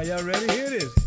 Are y'all ready? Here it is.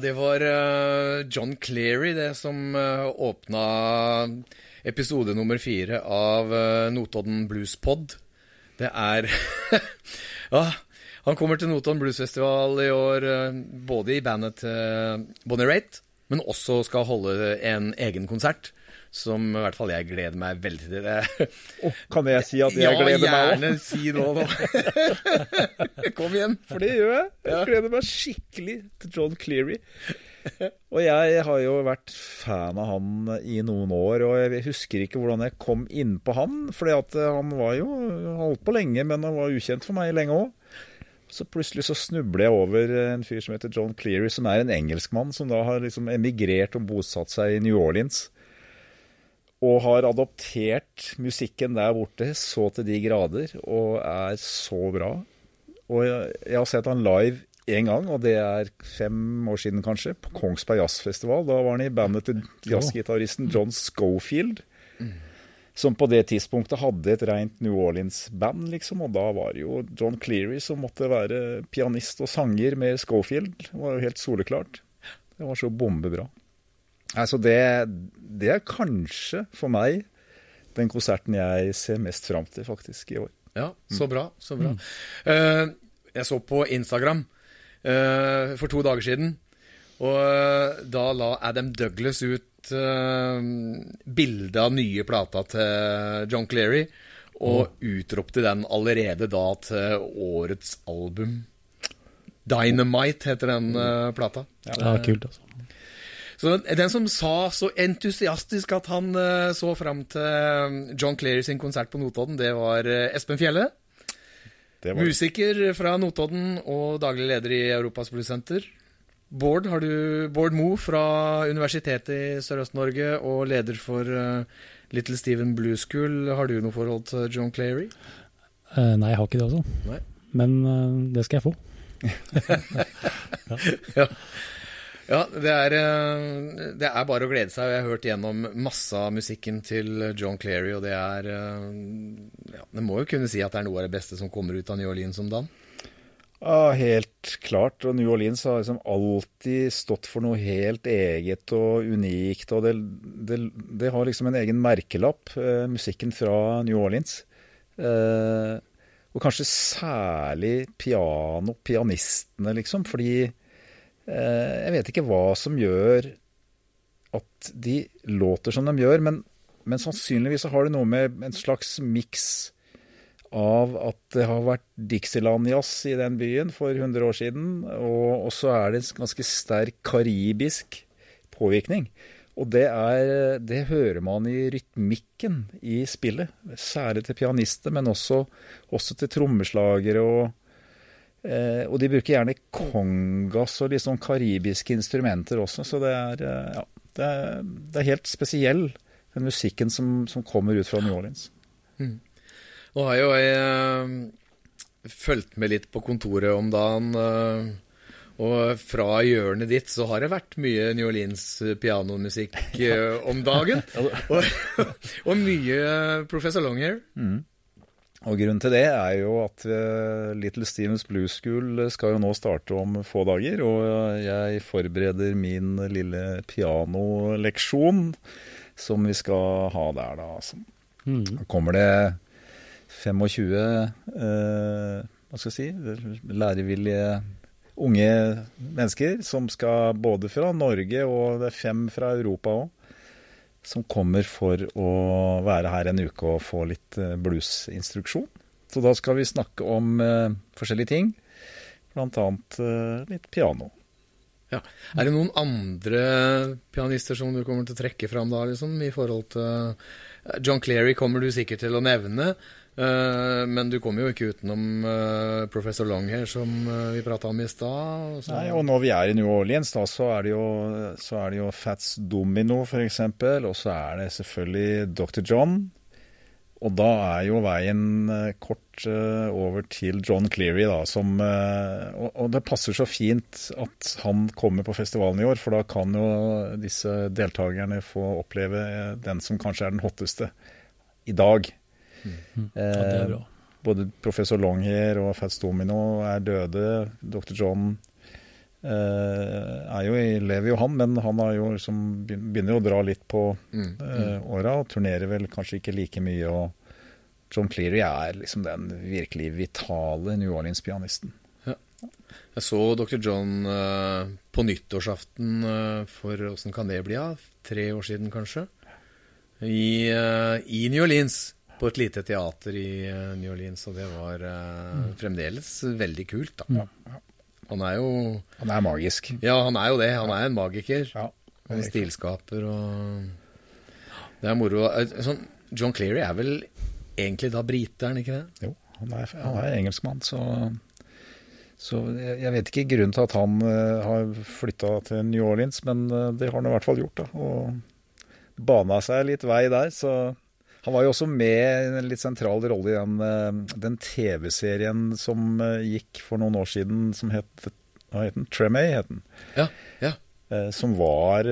Det var eh, John Cleary, det som uh, åpna episode nummer fire av uh, Notodden Blues Pod. Det er Ja, han kommer til Notodden Blues Festival i år, eh, både i bandet til Bonnie Raitt, men også skal holde en egen konsert. Som i hvert fall jeg gleder meg veldig til. Det. kan jeg si at jeg gleder meg Ja, gjerne si nå, nå. Kom igjen. For det gjør jeg. Jeg gleder meg skikkelig til John Cleary. Og jeg har jo vært fan av han i noen år, og jeg husker ikke hvordan jeg kom innpå han. fordi han var jo holdt på lenge, men han var ukjent for meg lenge òg. Så plutselig så snubler jeg over en fyr som heter John Cleary, som er en engelskmann som da har liksom emigrert og bosatt seg i New Orleans. Og har adoptert musikken der borte så til de grader, og er så bra. Og jeg, jeg har sett han live én gang, og det er fem år siden kanskje, på Kongsberg Jazzfestival. Da var han i bandet til jazzgitaristen John Schofield. Som på det tidspunktet hadde et rent New Orleans-band, liksom. Og da var det jo John Cleary som måtte være pianist og sanger med Schofield. Det var jo helt soleklart. Det var så bombebra. Altså det, det er kanskje for meg den konserten jeg ser mest fram til, faktisk, i år. Ja, så bra. Så bra. Eh, jeg så på Instagram uh, for to dager siden, og eh, da la Adam Douglas ut uh, bilde av nye plata til John Cleary, og utropte den allerede da til årets album. Dynamite heter den plata. Ja, kult, altså. Så den som sa så entusiastisk at han eh, så fram til eh, John Cleary sin konsert på Notodden, det var eh, Espen Fjelle. Det var Musiker fra Notodden og daglig leder i Europas Bluessenter. Bård, har du, Bård Mo fra Universitetet i Sørøst-Norge og leder for Little Steven Blue School. Har du noe forhold til John Cleary? Uh, nei, jeg har ikke det, altså. Nei. Men uh, det skal jeg få. Ja, det er, eh, det er bare å glede seg. Jeg har hørt gjennom masse av musikken til John Cleary, og det er eh, ja, Det må jo kunne si at det er noe av det beste som kommer ut av New Orleans om dagen. Ja, helt klart. Og New Orleans har liksom alltid stått for noe helt eget og unikt. Og det, det, det har liksom en egen merkelapp, eh, musikken fra New Orleans. Og kanskje særlig piano, pianistene, liksom. Fordi jeg vet ikke hva som gjør at de låter som de gjør, men, men sannsynligvis har det noe med en slags miks av at det har vært Dixieland-jazz i den byen for 100 år siden, og så er det en ganske sterk karibisk påvirkning. Og det, er, det hører man i rytmikken i spillet, særlig til pianister, men også, også til trommeslagere. Og, eh, og de bruker gjerne congas og litt sånn karibiske instrumenter også, så det er, eh, ja, det er, det er helt spesiell, den musikken som, som kommer ut fra New Orleans. Nå har jo jeg eh, fulgt med litt på kontoret om dagen. eh, og fra hjørnet ditt så har det vært mye New Orleans pianomusikk om dagen. og, og mye Professor Longhair. Og grunnen til det er jo at eh, Little Stevens Blues School skal jo nå starte om få dager, og jeg forbereder min lille pianoleksjon som vi skal ha der, da. Altså. Da kommer det 25 eh, hva skal jeg si, lærevillige unge mennesker som skal både fra Norge og det er fem fra Europa òg, som kommer for å være her en uke og få litt eh, bluesinstruksjon. Så da skal vi snakke om uh, forskjellige ting, blant annet eh, litt piano. Ja. Er det noen andre pianister som du kommer til å trekke fram da, liksom, i forhold til John Cleary kommer du sikkert til å nevne, men du kommer jo ikke utenom professor Professor her, som eh, vi prata om i stad. Nei, og når vi er i New Orleans, da, så er det jo, er det jo Fats Domino, eksempel, og så er det selvfølgelig Dr. John. Og da er jo veien eh, kort eh, over til John Cleary, da, som eh, og, det passer så fint at han kommer på festivalen i år, for da kan jo disse deltakerne få oppleve eh, den som kanskje er den hotteste i dag. Ja, det er bra. Både professor Longhair og Fats Domino er døde. Dr. John eh, er jo i, lever jo han, men han har jo liksom begynner jo å dra litt på Mm. eh, åra og turnerer vel kanskje ikke like mye. og John Cleary er liksom den virkelig vitale New Orleans-pianisten. Jeg så Dr. John eh, på nyttårsaften eh, for åssen kan det bli? Ja? Tre år siden, kanskje? I, uh, I New Orleans. På et lite teater i eh, New Orleans, og det var eh, fremdeles veldig kult, da. Ja, Han er jo Han er magisk. Ja, han er jo det. Han er en magiker. Ja, En stilskaper og Det er moro. Eh, Sånn, John Cleary er vel egentlig da brite, er han ikke det? Jo, han er, han er engelskmann, så, så jeg, vet ikke grunnen til at han har flytta til New Orleans, men det har han i hvert fall gjort. da. Og, bana seg litt vei der, så han var jo også med i en litt sentral rolle i den, eh, den TV-serien som eh, gikk for noen år siden, som het Hva het den? Tremay het den. Ja, ja. Eh, Som var,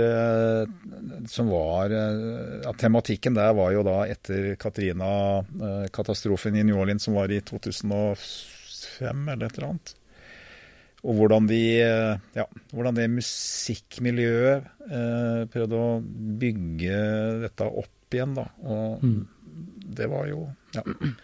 som var ja, Tematikken der var jo da etter Katrina-katastrofen i New Orleans, som var i 2005 eller et eller annet. Og hvordan, de, ja, hvordan det musikkmiljøet eh, prøvde å bygge dette opp igjen, da. Og det var jo ja,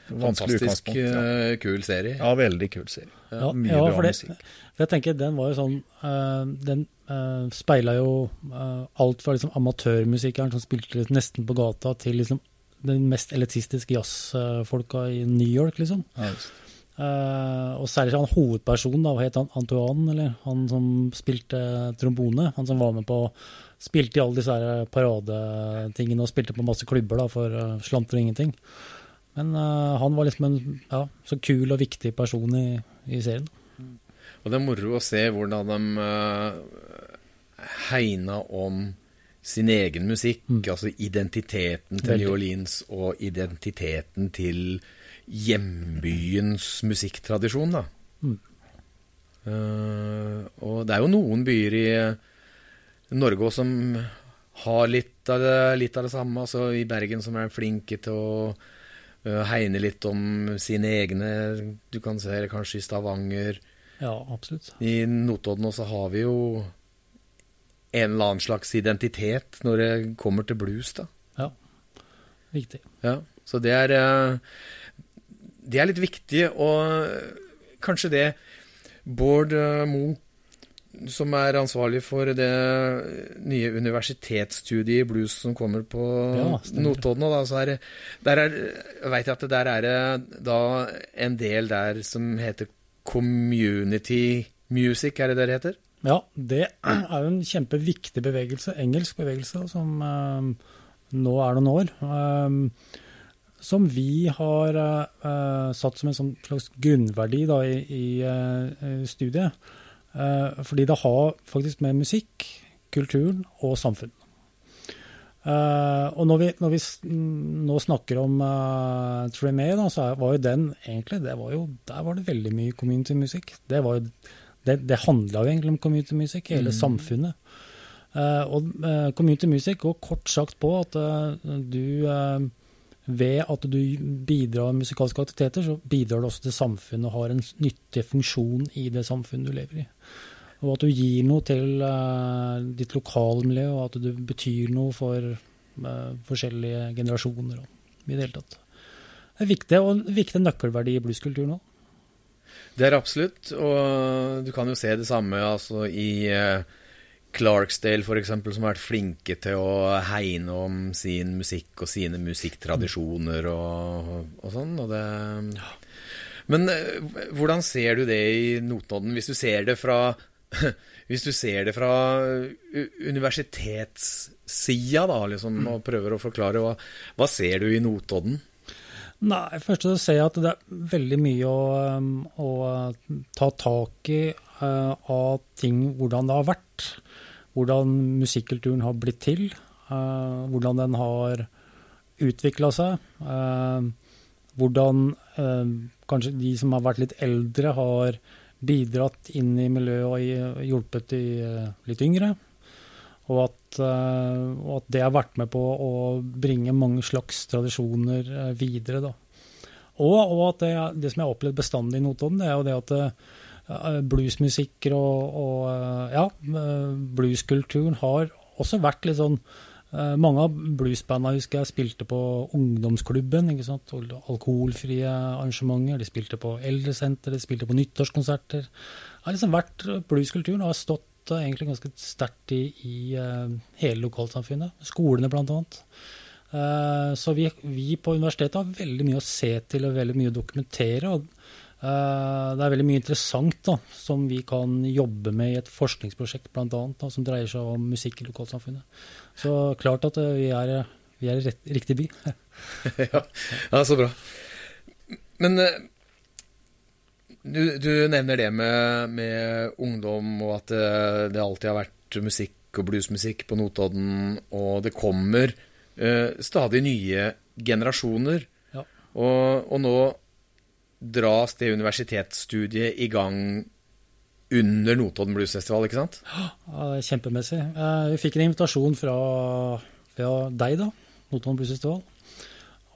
vanskelig Fantastisk. Ja. eh, kul serie. ja, veldig kul serie. Ja, Mye ja, bra det, musikk. for jeg tenker den var jo sånn uh, Den uh, speila jo uh, alt fra liksom amatørmusikeren som spilte nesten på gata, til liksom den mest elitistiske jazzfolka i New York, liksom. Ja, just. Eh, og særlig han hovedpersonen, da, hva het han? Antoine, eller? Han som spilte trombone. Han som var med på Spilte i alle disse paradetingene og spilte på masse klubber da, for uh, slanter og ingenting. Men uh, han var liksom en ja, så kul og viktig person i, i serien. Og det er moro å se hvordan de uh, hegna om sin egen musikk. Altså identiteten til Veldig. New Orleans og identiteten til hjembyens musikktradisjon, da. Mm. Uh, og det er jo noen byer i Norge òg som har litt av det, litt av det samme. Altså i Bergen som er flinke til å uh, hegne litt om sine egne. Du kan se det kanskje i Stavanger. Ja, absolutt. I Notodden også har vi jo en eller annen slags identitet når det kommer til blues, da. Ja, viktig. Ja, så det er eh, Det er litt viktig, og eh, kanskje det Bård Mo, Moe, som er ansvarlig for det nye universitetsstudiet i blues som kommer på Ja. Notodden, da, så er Der er vet jeg at det der er det da en del der som heter community music, er det det det heter? Ja, det er jo en kjempeviktig bevegelse, engelsk bevegelse, som um, nå er noen år. eh, som vi har uh, satt som en sånn slags grunnverdi da, i, i uh, studiet. Uh, fordi det har faktisk med musikk, kulturen og samfunn. Og når vi, når vi mm, nå snakker om uh, Tremé, så var jo den egentlig det var jo, Der var det veldig mye community-musikk. Det, var jo- det, det handla jo egentlig om community-musikk, hele samfunnet. Eh, og uh, community-musikk går kort sagt på at du ved at du bidrar med musikalske aktiviteter, så bidrar du også til samfunnet og har en nyttig funksjon i det samfunnet du lever i. Og at du gir noe til uh, ditt lokalmiljø, og at du betyr noe for uh, forskjellige generasjoner. Og, I det hele tatt. Det er viktig, og en viktig nøkkelverdi i blueskulturen òg. Det er absolutt, og du kan jo se det samme altså, i eh, Clarksdale f.eks., som har vært flinke til å hegne om sin musikk og sine musikktradisjoner og, og sånn. Og det, men eh, hvordan ser du det i Notodden, hvis du ser det fra hvis du ser det fra universitetssida, da, liksom, og prøver å forklare, hva, hva ser du i Notodden? Nei, først så ser jeg at det er veldig mye å, um, å ta tak i uh, av ting, hvordan det har vært. Hvordan musikkulturen har blitt til. uh, hvordan den har utvikla seg. uh, hvordan uh, kanskje de som har vært litt eldre, har bidratt inn i miljøet og hjulpet de litt yngre. Og at, eh, og at det har vært med på å bringe mange slags tradisjoner eh, videre. Da. Og, og at det, det som jeg har opplevd bestandig i Notodden, det er jo det at eh, bluesmusikker og, og eh, ja, eh, blueskulturen har også vært litt sånn eh, Mange av bluesbanda husker jeg spilte på ungdomsklubben. ikke sant? Alkoholfrie arrangementer. De spilte på eldresenter, de spilte på nyttårskonserter. Det har liksom vært Blueskulturen har stått eh, egentlig ganske sterkt i, i eh, hele lokalsamfunnet. Skolene, blant annet. Eh, så vi, vi på universitetet har veldig mye å se til og veldig mye å dokumentere. og eh, det er veldig mye interessant da, som vi kan jobbe med i et forskningsprosjekt blant annet, da, som dreier seg om musikk i lokalsamfunnet. Så klart at eh, vi er, vi er rett, riktig by. ja. ja, så bra. Men eh, du, du nevner det med, med ungdom, og at det, det alltid har vært musikk og bluesmusikk på Notodden, og det kommer uh, stadig nye generasjoner. Ja. Og, og nå dras det universitetsstudiet i gang under Notodden Bluesfestival, ikke sant? Ja, det er kjempemessig. Eh, Vi fikk en invitasjon fra, fra deg, da, Notodden Blues Festival,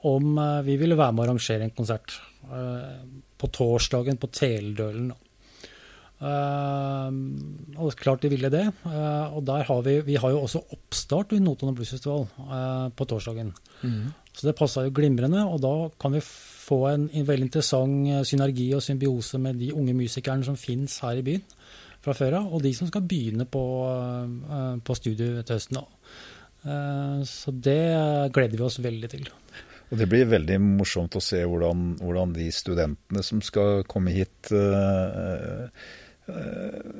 om eh, vi ville være med å arrangere en konsert eh, på torsdagen på. Eh, og klart de ville det. og der har vi, vi har jo også oppstart i Notodden Blues Festival eh, på torsdagen. Så det passa jo glimrende, og da kan vi få en, en veldig interessant eh, synergi og symbiose med de unge musikerne som fins her i byen fra før av, og de som skal begynne på, eh, på studiet til høsten. Eh, Så det gleder vi oss veldig til. Og det blir veldig morsomt å se hvordan, hvordan de studentene som skal komme hit, øh, øh,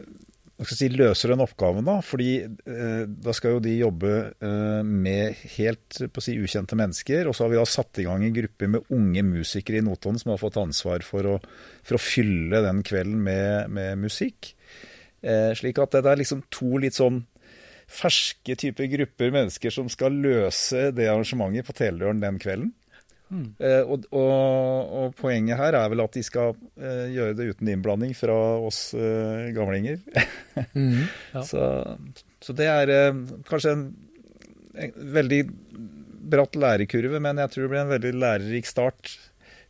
si, løser den oppgaven. da, fordi eh, da skal jo de jobbe eh, med helt si, ukjente mennesker. Og så har vi da satt i gang en gruppe med unge musikere i Notodden som har fått ansvar for å, for å fylle den kvelden med, med musikk. Eh, slik at det er liksom to litt sånn ferske typer grupper mennesker som skal løse det arrangementet på Teledøren den kvelden. Eh, og, og, og poenget her er vel at de skal eh, gjøre det uten innblanding fra oss eh, gamlinger. Ja. så, så det er eh, kanskje en, en veldig bratt lærekurve, men jeg tror det blir en veldig lærerik start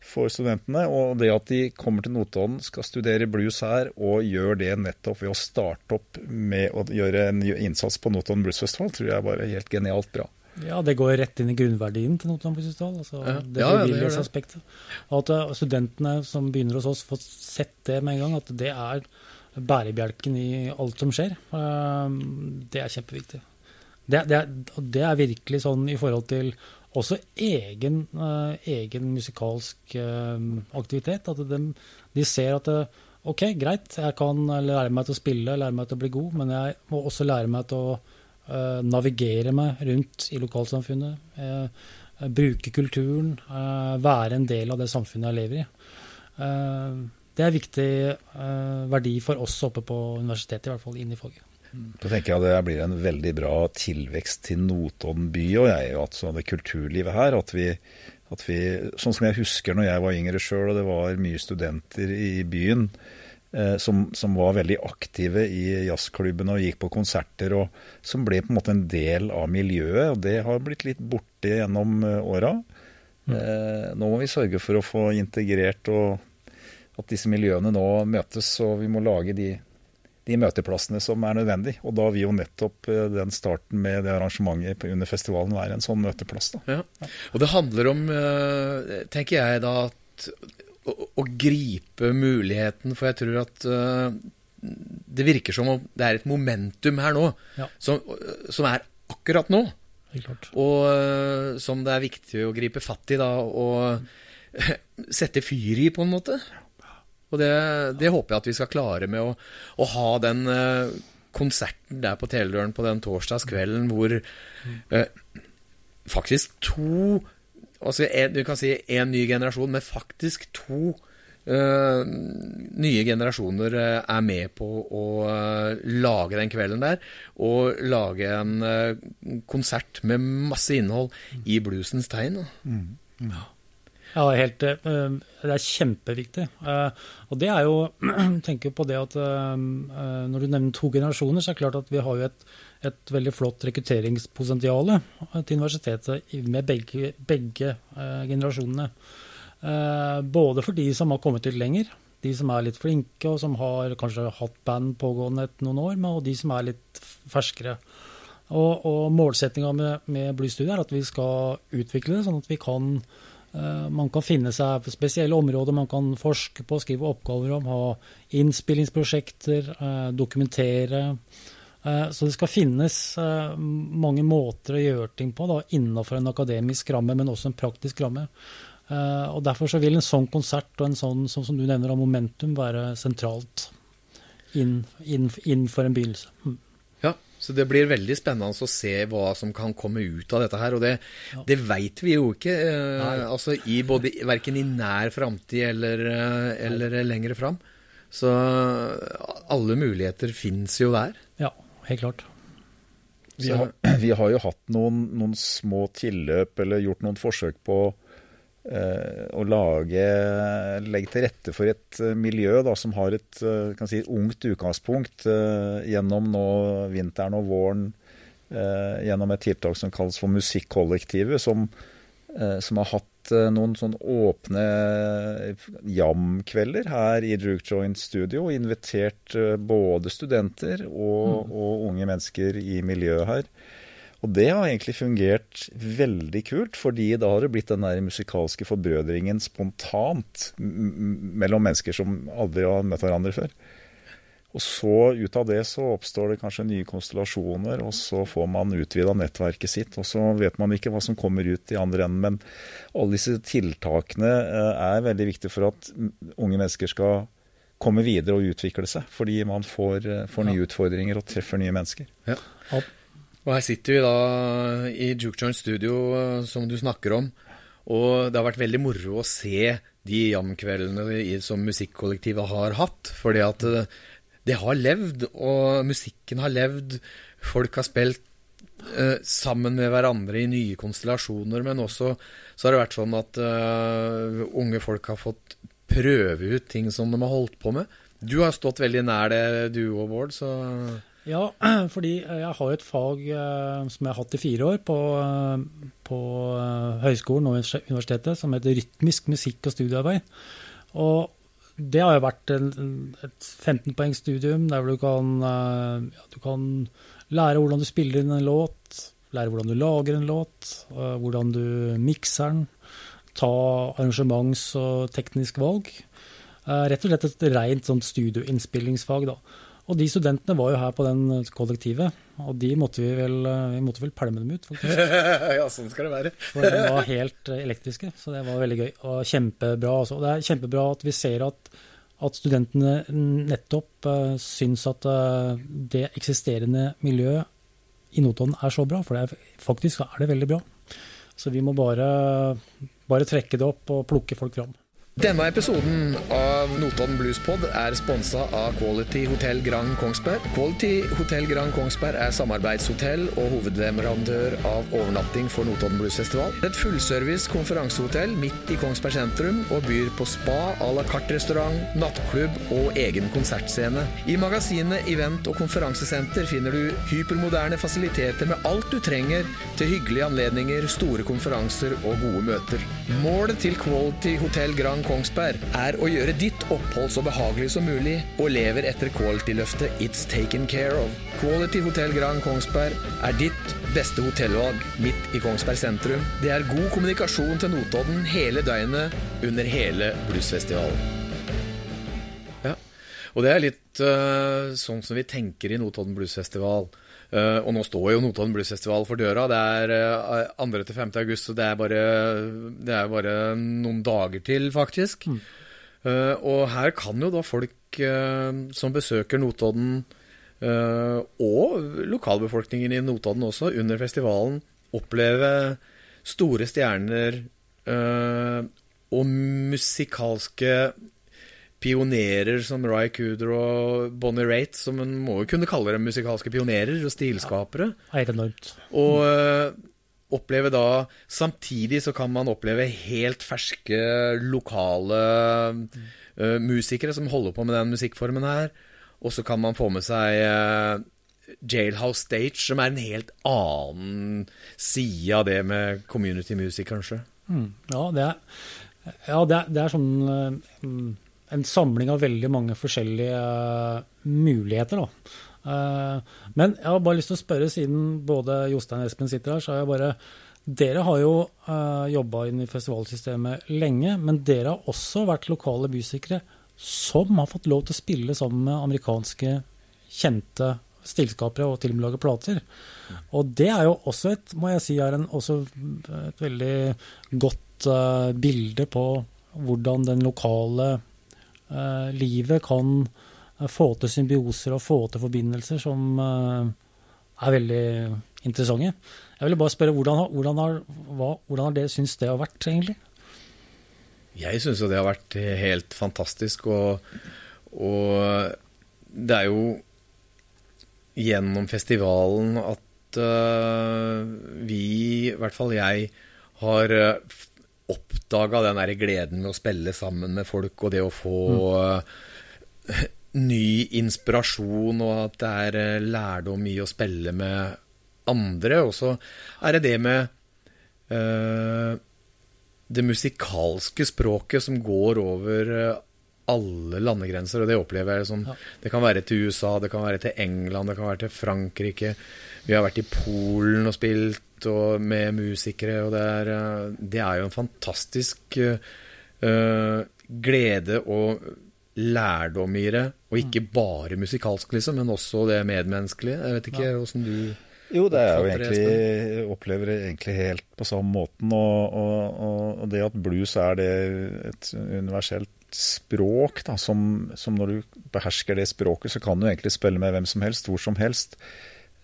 for studentene. Og det at de kommer til Notodden, skal studere blues her, og gjør det nettopp ved å starte opp med å gjøre en innsats på Notodden Blues Festival, tror jeg bare er helt genialt bra. Ja, det går rett inn i grunnverdien til Notodden Blues Altså Ja. det Ja, ja, frivillighetsaspektet. Og at eh, studentene som begynner hos oss, får sett det med en gang, at det er bærebjelken i alt som skjer. Eh, Det er kjempeviktig. Det, det, er, det er virkelig sånn i forhold til også egen, eh, egen musikalsk eh, aktivitet. At de, de ser at det, ok, greit, jeg kan lære meg til å spille, lære meg til å bli god, men jeg må også lære meg til å navigere meg rundt i lokalsamfunnet. eh, bruke kulturen, eh, være en del av det samfunnet jeg lever i. Eh, det er viktig eh, verdi for oss oppe på universitetet, i hvert fall inn i faget. Da tenker jeg at det blir en veldig bra tilvekst til Notodden by og jeg, og altså det kulturlivet her. At vi, at vi, sånn som jeg husker når jeg var yngre sjøl, og det var mye studenter i byen eh, som, som var veldig aktive i jazzklubbene og gikk på konserter, og som ble på en måte en del av miljøet. Og det har blitt litt borte gjennom åra. Mm. Eh, nå må vi sørge for å få integrert og at disse miljøene nå møtes, og vi må lage de de møteplassene som er nødvendig. Og da vil jo nettopp eh, den starten med det arrangementet under festivalen være en sånn møteplass. Ja. Og det handler om, eh, tenker jeg da, at å, å gripe muligheten, for jeg tror at uh, det virker som om det er et momentum her nå, Ja. som, som er akkurat nå, klart. og uh, som det er viktig å gripe fatt i da, og sette fyr i, på en måte. Og det, det håper jeg at vi skal klare med å, å ha den eh, konserten der på Teledøren på den torsdagskvelden hvor eh, faktisk to altså en, Du kan si én ny generasjon, men faktisk to uh, nye generasjoner eh, er med på å uh, lage den kvelden der. Og lage en uh, konsert med masse innhold i bluesens tegn. Da. Ja, helt, eh, det er kjempeviktig. Eh, Og det er jo tenker på det at Når du nevner to generasjoner, så er det klart at vi har jo et, et veldig flott rekrutteringspotensial til universitetet med begge, begge eh, generasjonene. Eh, Både for de som har kommet litt lenger, de som er litt flinke og som har kanskje hatt band pågående et noen år, men- og de som er litt ferskere. Og, og målsettinga med, med Blystudiet er at vi skal utvikle det, sånn at kan eh, man kan finne seg spesielle områder man kan forske på, skrive oppgaver om, ha innspillingsprosjekter, eh, dokumentere. Eh, Så det skal finnes eh, mange måter å gjøre ting på da, innenfor en akademisk ramme, men også en praktisk ramme. Eh, Og Derfor så vil en sånn konsert og en sånn som, som du nevner av momentum være sentralt inn, inn, innenfor en begynnelse. Mm. Ja, så det blir veldig spennende å se hva som kan komme ut av dette her. Og det, det veit vi jo ikke, eh, altså i både, verken i nær framtid eller, eller lengre fram. Så alle muligheter fins jo der. Ja, helt klart. Vi har, vi har jo hatt noen, noen små tilløp eller gjort noen forsøk på eh, å lage legge til rette for et eh, miljø da, som har et eh, kan si, ungt utgangspunkt eh, gjennom nå vinteren og våren. eh, gjennom et tiltak som kalles for Musikkollektivet, som, eh, som har hatt eh, noen sånn åpne jam-kvelder her i Druk Joint Studio. og Invitert eh, både studenter og, og unge mennesker i miljøet her. Og det har egentlig fungert veldig kult, fordi da har det blitt den der musikalske forbrødringen spontant mellom mennesker som aldri har møtt hverandre før. Og så ut av det så oppstår det kanskje nye konstellasjoner, og så får man utvida nettverket sitt. Og så vet man ikke hva som kommer ut i andre enden. Men alle disse tiltakene eh, er veldig viktige for at unge mennesker skal komme videre og utvikle seg. Fordi man får, eh, får nye utfordringer og treffer nye mennesker. Og her sitter vi da i Juke Studio, eh, som du snakker om. Og det har vært veldig moro å se de jamkveldene som musikkollektivet har hatt. Fordi at eh, det har levd, og musikken har levd. Folk har spilt eh, sammen med hverandre i nye konstellasjoner, men også så har det vært sånn at eh, unge folk har fått prøve ut ting som de har holdt på med. Du har stått veldig nær det, du og Bård, så Ja, fordi jeg har et fag eh, som jeg har hatt i fire år på, eh, på eh, høyskolen og universitetet, som heter rytmisk musikk og studiearbeid. Og det har jo vært en, et 15 poengs studium der du kan, eh, ja, du kan lære hvordan du spiller inn en låt, lære hvordan du lager en låt, eh, hvordan du mikser den, ta arrangements- og teknisk valg. Eh, Rett og slett et rent sånt studioinnspillingsfag, da. Og de studentene var jo her på den kollektivet, og de måtte vi vel, eh, vi måtte vel pælme dem ut, faktisk. Ja, sånn skal det være. For de var helt eh, elektriske, så det var veldig gøy. Og kjempebra. Også. Og det er kjempebra at vi ser at, at studentene nettopp uh, syns at uh, det eksisterende miljøet i Notodden er så bra, for det er, faktisk er det veldig bra. Så vi må bare, bare trekke det opp og plukke folk fram. Denne episoden av Notodden Bluespod er sponsa av Quality Hotel Grand Kongsberg. Quality Hotel Grand Kongsberg er samarbeidshotell og hovedleverandør av overnatting for Notodden Bluesfestival. Et fullservice konferansehotell midt i Kongsberg sentrum og byr på spa, à la carte-restaurant, nattklubb og egen konsertscene. I magasinet Event og konferansesenter finner du hypermoderne fasiliteter med alt du trenger til hyggelige anledninger, store konferanser og gode møter. Målet til Quality Hotel Grand Kongsberg er å gjøre ditt opphold så behagelig som mulig, og lever etter quality-løftet It's Taken Care of. Quality Hotel Grand Kongsberg er ditt beste hotellvalg midt i Kongsberg sentrum. Det er god kommunikasjon til Notodden hele døgnet under hele bluesfestivalen. Ja, og det er litt uh, sånn som vi tenker i Notodden Bluesfestival. Eh, og nå står jo Notodden Bluesfestival for døra. Det er uh, 2. til 5. august, så det er bare, det er bare noen dager til, faktisk. Eh, og her kan jo da folk eh, som besøker Notodden, eh, og lokalbefolkningen i Notodden også, under festivalen, oppleve store stjerner eh, og musikalske pionerer som Ry Cooder og Bonnie Raitt, som en må jo kunne kalle dem musikalske pionerer og stilskapere. Er enormt. Og øh, oppleve da Samtidig så kan man oppleve helt ferske lokale øh, musikere som holder på med den musikkformen her. Og så kan man få med seg øh, Jailhouse Stage, som er en helt annen side av det med community music, kanskje. Mm, ja, det er, ja, det er, det er sånn mm, en samling av veldig mange forskjellige eh, muligheter, da. Eh, men jeg har bare lyst til å spørre, siden både Jostein og Espen sitter her, så har jeg bare Dere har jo uh, jobba i festivalsystemet lenge, men dere har også vært lokale musikere som har fått lov til å spille sammen med amerikanske kjente stillskapere og til og med lage plater. Og det er jo også et, må jeg si, er en, et veldig godt eh, bilde på hvordan den lokale eh, livet kan eh, få til symbioser og få til forbindelser som eh, er veldig interessante. Jeg ville bare spørre, hvordan, har- hvordan, har, hva, hvordan har dere syntes det har vært, egentlig? Jeg syns jo det har vært helt fantastisk, og, og det er jo gjennom festivalen at eh, vi, i hvert fall jeg, har uh, oppdaga den der gleden med å spille sammen med folk, og det å få mm. ny inspirasjon, og at det er eh, lærdom i å spille med andre. Og så er det det med uh, det musikalske språket som går over alle landegrenser, og det opplever jeg som Det kan være til USA, det kan være til England, det kan være til Frankrike. Vi har vært i Polen og spilt og med musikere, og det er, eh, det er jo en fantastisk uh, glede og lærdom i det. Og ikke bare musikalsk, liksom, men også det medmenneskelige. Jeg vet ikke åssen du Jo, det er jo egentlig jeg opplever det egentlig helt på samme måten. Og, og, og, og det at blues er det et universelt språk, da, som, som når du behersker det språket, så kan du egentlig spille med hvem som helst, hvor som helst.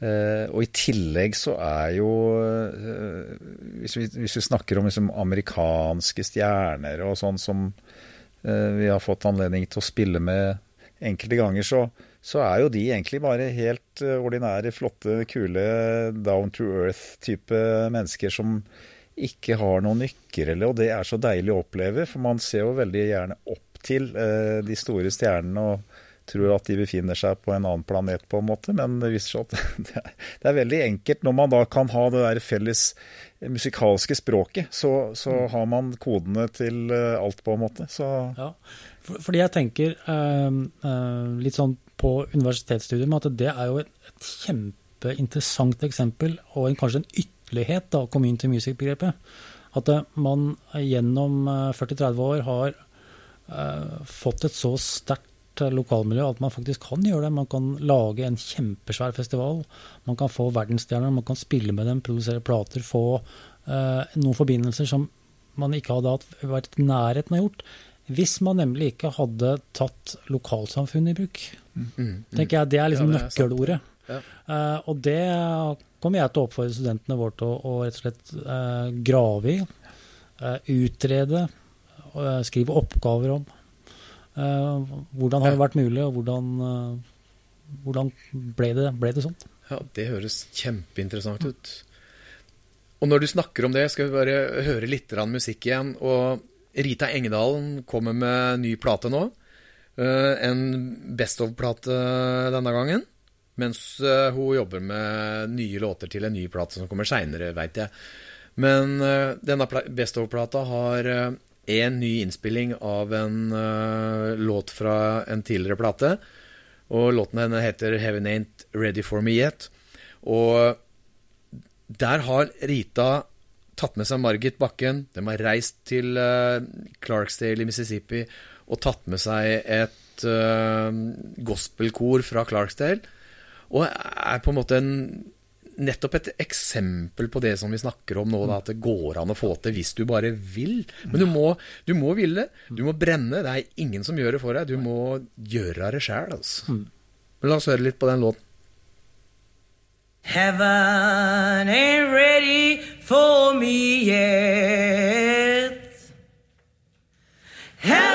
Eh, og i tillegg så er jo eh, hvis, vi, hvis vi snakker om liksom amerikanske stjerner og sånn som eh, vi har fått anledning til å spille med enkelte ganger, så, så er jo de egentlig bare helt ordinære, flotte, kule, down to earth-type mennesker som ikke har noen nykker, eller, og det er så deilig å oppleve, for man ser jo veldig gjerne opp til eh, de store stjernene og tror at de befinner seg på en annen planet, på en måte, men det viser seg at det er, det er veldig enkelt når man da kan ha det der felles musikalske språket, så, så har man kodene til eh, alt, på en måte. Så Ja, fordi jeg tenker eh, eh, litt sånn på universitetsstudiet med at det er jo et, et kjempeinteressant eksempel, og en, kanskje en ytterlighet av community music-begrepet. At eh, man gjennom eh, 40-30 år har eh, fått et så sterkt eh, lokalmiljø at man faktisk kan gjøre det. Man kan lage en kjempesvær festival. Man kan få verdensstjerner, man kan spille med dem, produsere plater, få eh, noen forbindelser som man ikke hadde hatt, vært nærheten av gjort. Hvis man nemlig ikke hadde tatt lokalsamfunnet i bruk. tenker jeg Det er liksom Ja, det er nøkkelordet. Ja. Eh, og det kommer jeg til å oppfordre studentene våre til å, å rett og slett eh, grave i. eh, utrede, eh, skrive oppgaver om. Eh, hvordan har det vært mulig, og hvordan, eh, hvordan ble, det, ble det sånn? Ja, det høres kjempeinteressant ut. Og når du snakker om det, skal vi bare høre litt musikk igjen. Og Rita Engedalen kommer med ny plate nå. Eh, En Best of-plate denne gangen. Mens hun jobber med nye låter til en ny plate som kommer seinere, veit jeg. Men denne Best of-plata har en ny innspilling av en uh, låt fra en tidligere plate. Og låten henne heter 'Heaven Ain't Ready For Me Yet'. Og der har Rita tatt med seg Margit Bakken. De har reist til uh, Clarksdale i Mississippi og tatt med seg et uh, gospelkor fra Clarksdale. Og er på en måte en, nettopp et eksempel på det som vi snakker om nå, da, at det går an å få til hvis du bare vil. Men du må, du må ville. Du må brenne. Det er ingen som gjør det for deg. Du må gjøre det sjæl, altså. Men la oss høre litt på den låten. Heaven ain't ready for me yet. Heaven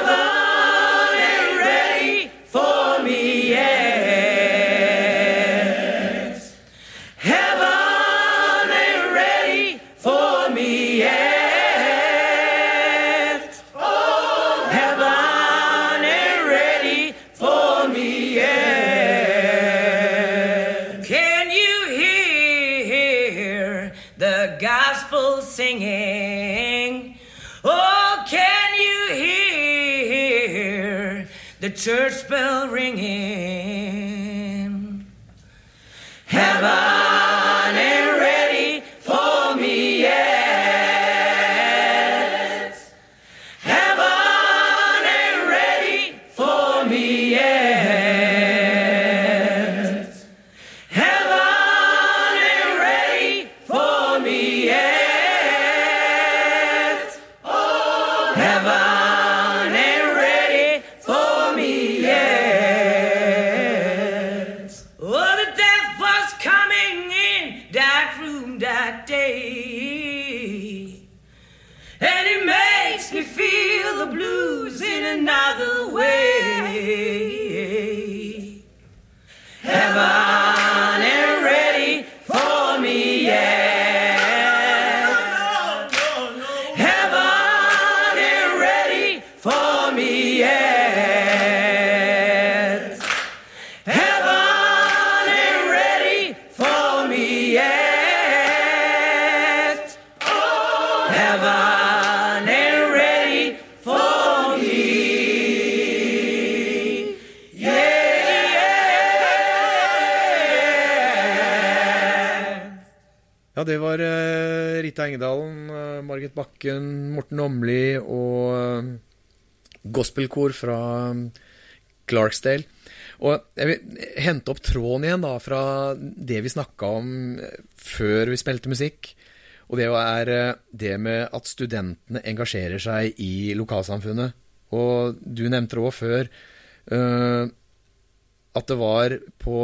church bell ringing? Gospelkor fra eh, Clarksdale. Og jeg vil hente opp tråden igjen da fra det vi snakka om eh, før vi spilte musikk. Og det er eh, det med at studentene engasjerer seg i lokalsamfunnet. Og du nevnte det òg før uh, at det var på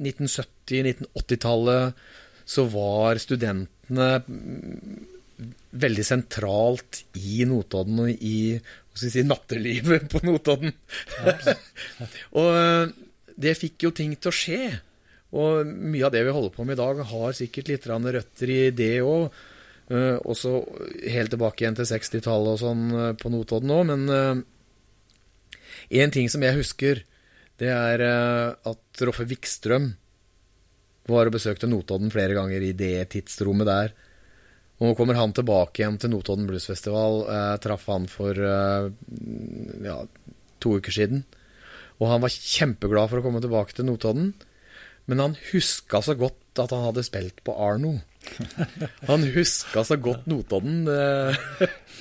1970-1980-tallet så var studentene veldig sentralt i Notodden og i si, nattelivet på Notodden. og eh, det fikk jo ting til å skje. Og mye av det vi holder på med i dag, har sikkert litt røtter i det òg. også helt tilbake igjen til 60-tallet og sånn eh, på Notodden òg. Men én ting som jeg husker, det er eh, at Roffe Wikstrøm var og besøkte Notodden flere ganger i det tidsrommet der. Og nå kommer han tilbake igjen til Notodden Bluesfestival. Jeg traff han for eh, ja, to uker siden. Og han var kjempeglad for å komme tilbake til Notodden. Men han huska så godt at han hadde spilt på Arno. Han huska så godt Notodden. eh,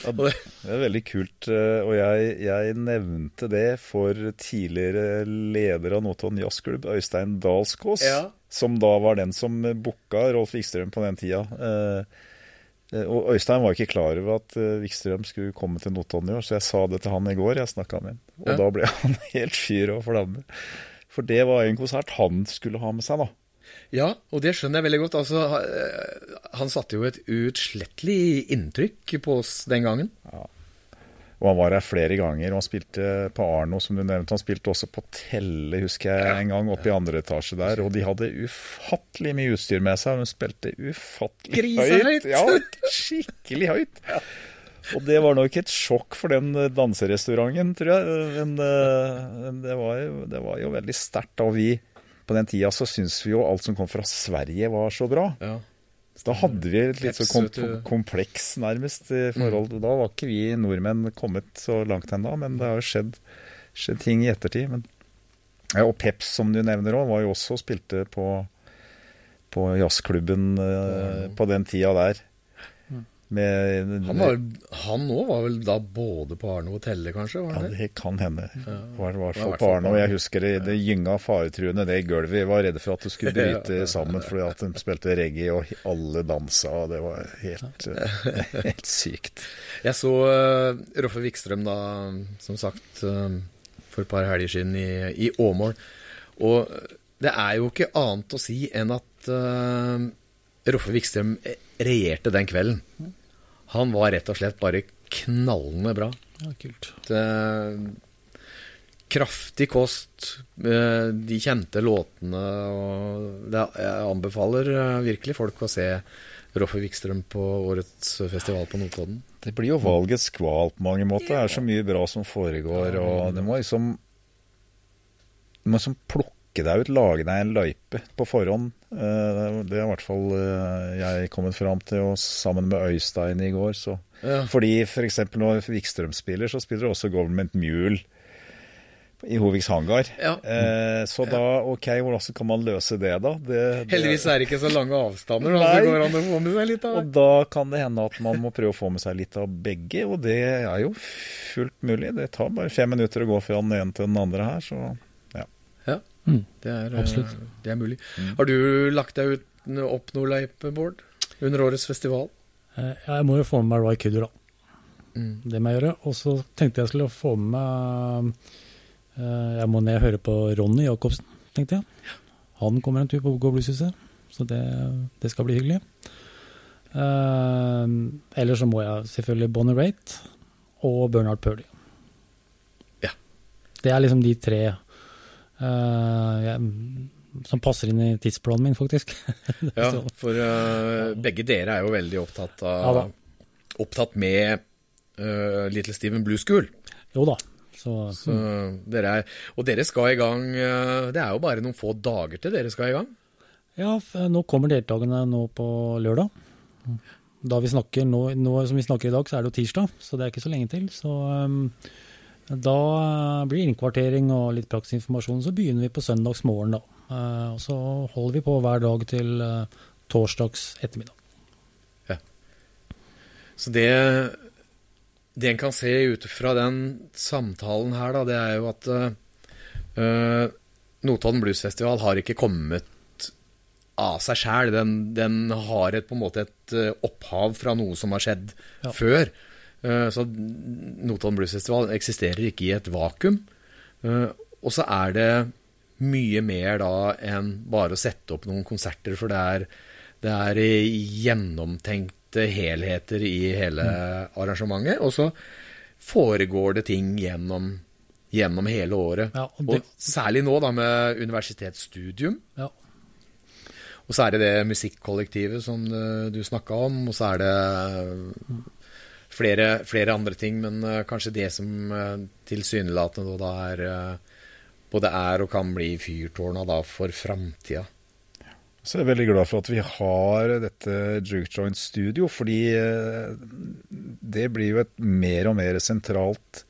Ja, det er veldig kult, eh, og jeg, jeg nevnte det for tidligere leder av Notodden jazzklubb, Øystein Dalskås, Ja. som da var den som booka Rolf Wikstrøm på den tida. Eh, eh, Og Øystein var ikke klar over at Vikstrøm Wikstrøm skulle komme til Notodden i år, så jeg sa det til han i går. Jeg snakka med han, og Ja. da ble han helt fyr og flamme. For det var en konsert han skulle ha med seg, da. Ja, og det skjønner jeg veldig godt. Altså, eh, han satte jo et uutslettelig inntrykk på oss den gangen. Og han var her flere ganger, og han spilte på Arno, som du nevnte. Han spilte også på Telle, husker jeg, en gang, oppe i andre etasje der. Og de hadde ufattelig mye utstyr med seg, og de spilte ufattelig Grisehøyt. høyt. Ja, skikkelig høyt. Og det var nok et sjokk for den eh, danserestauranten, tror jeg. Men, eh, men det, var jo, det var jo veldig sterkt. Og vi, på den tida, så syntes vi jo alt som kom fra Sverige var så bra. Ja. Så da hadde vi et litt så kom kompleks, nærmest, i forhold Da var ikke vi nordmenn kommet så langt ennå, men det har jo skjedd, skjedd ting i ettertid. Men, ja, og Peps, som du nevner òg, var jo også og spilte på, på jazzklubben eh, på den tida der. Med, Han var Han òg var vel da både på Arno og Telle, kanskje? Var ja, det? det kan hende. Var i hvert var i på Arne. Og jeg husker det, det gynga faretruende, det gulvet. Jeg var redde for at det skulle bryte Ja, ja, ja. sammen fordi at de spilte reggae, og alle dansa, og det var helt, helt sykt. Jeg så uh, Roffe Wikstrøm da, som sagt, uh, for et par helger siden i, i Åmål. Og det er jo ikke annet å si enn at uh, Roffe Wikstrøm regjerte den kvelden. Han var rett og slett bare knallende bra. Ja, kult. Det, kraftig kost, eh, de kjente låtene og det, Jeg anbefaler eh, virkelig folk å se Roffe Wikstrøm på årets festival på Notodden. Det blir jo valgets kval på mange måter. Det er så mye bra som foregår, og det må liksom det må liksom plukke deg ut, lage deg en løype på forhånd. Eh, Det er i hvert fall eh, jeg kommet fram til, og sammen med Øystein i går. Så. Ja. Fordi f.eks. når Wikstrøm spiller, så spiller også Government Mule i Hoviks hangar. Ja. Eh, så da, ok, hvordan kan man løse det, da? Det, det, Heldigvis er det ikke så lange avstander, da, så går an å få med seg litt av Og da kan det hende at man må prøve å få med seg litt av begge, og det er jo fullt mulig. Det tar bare fem minutter å gå fra den ene til den andre her, så Mm. det er, eh, det er mulig. Har du lagt deg ut, opp noe Bård, under årets festival? Eh, Jeg må jo få med meg Roy Kudder, da. Mm. Det må jeg gjøre. Og så tenkte jeg skulle få med meg eh, Jeg må ned og høre på Ronny Jacobsen, tenkte jeg. Han kommer en tur på Go Blueshuset, så det, det skal bli hyggelig. Eller så må jeg selvfølgelig Bonnie Raitt og Bernard Purley. Ja. Det er liksom de tre som passer inn i tidsplanen min, faktisk. Ja, for uh, begge dere er jo veldig opptatt av ja, Opptatt med uh, Little Steven Blue School. Jo da. Så, Så dere er, og dere skal i gang uh, Det er jo bare noen få dager til dere skal i gang. Ja, nå kommer deltakerne nå på lørdag. Da vi snakker, nå, nå som vi snakker i dag, så er det jo tirsdag, så det er ikke så lenge til. Så um, da eh, blir det innkvartering og litt praksisinformasjon. Så begynner vi på søndagsmorgen, da. Eh, og så holder vi på hver dag til, eh, torsdags ettermiddag. Ja. Så det, det en kan se ut fra den samtalen her, da, det er jo at uh, Notodden Blues Festival har ikke kommet av seg sjæl. Den, den, har et, på en måte et opphav fra noe som har skjedd Ja. før. Uh, så Notodden Blues Festival eksisterer ikke i et vakuum. Uh, og så er det mye mer da enn bare å sette opp noen konserter, for det er, det er gjennomtenkte helheter i hele arrangementet. Og så foregår det ting gjennom, gjennom hele året. Ja, og det, Og særlig nå da med universitetsstudium. ja. Og så er det det musikkollektivet som eh, du snakka om, og så er det eh, flere, flere andre ting, men eh, kanskje det som uh, tilsynelatende da er eh, både er og kan bli fyrtårna da for framtida. Så jeg er veldig glad for at vi har dette Juke Joint Studio, fordi eh, det blir jo et mer og mer sentralt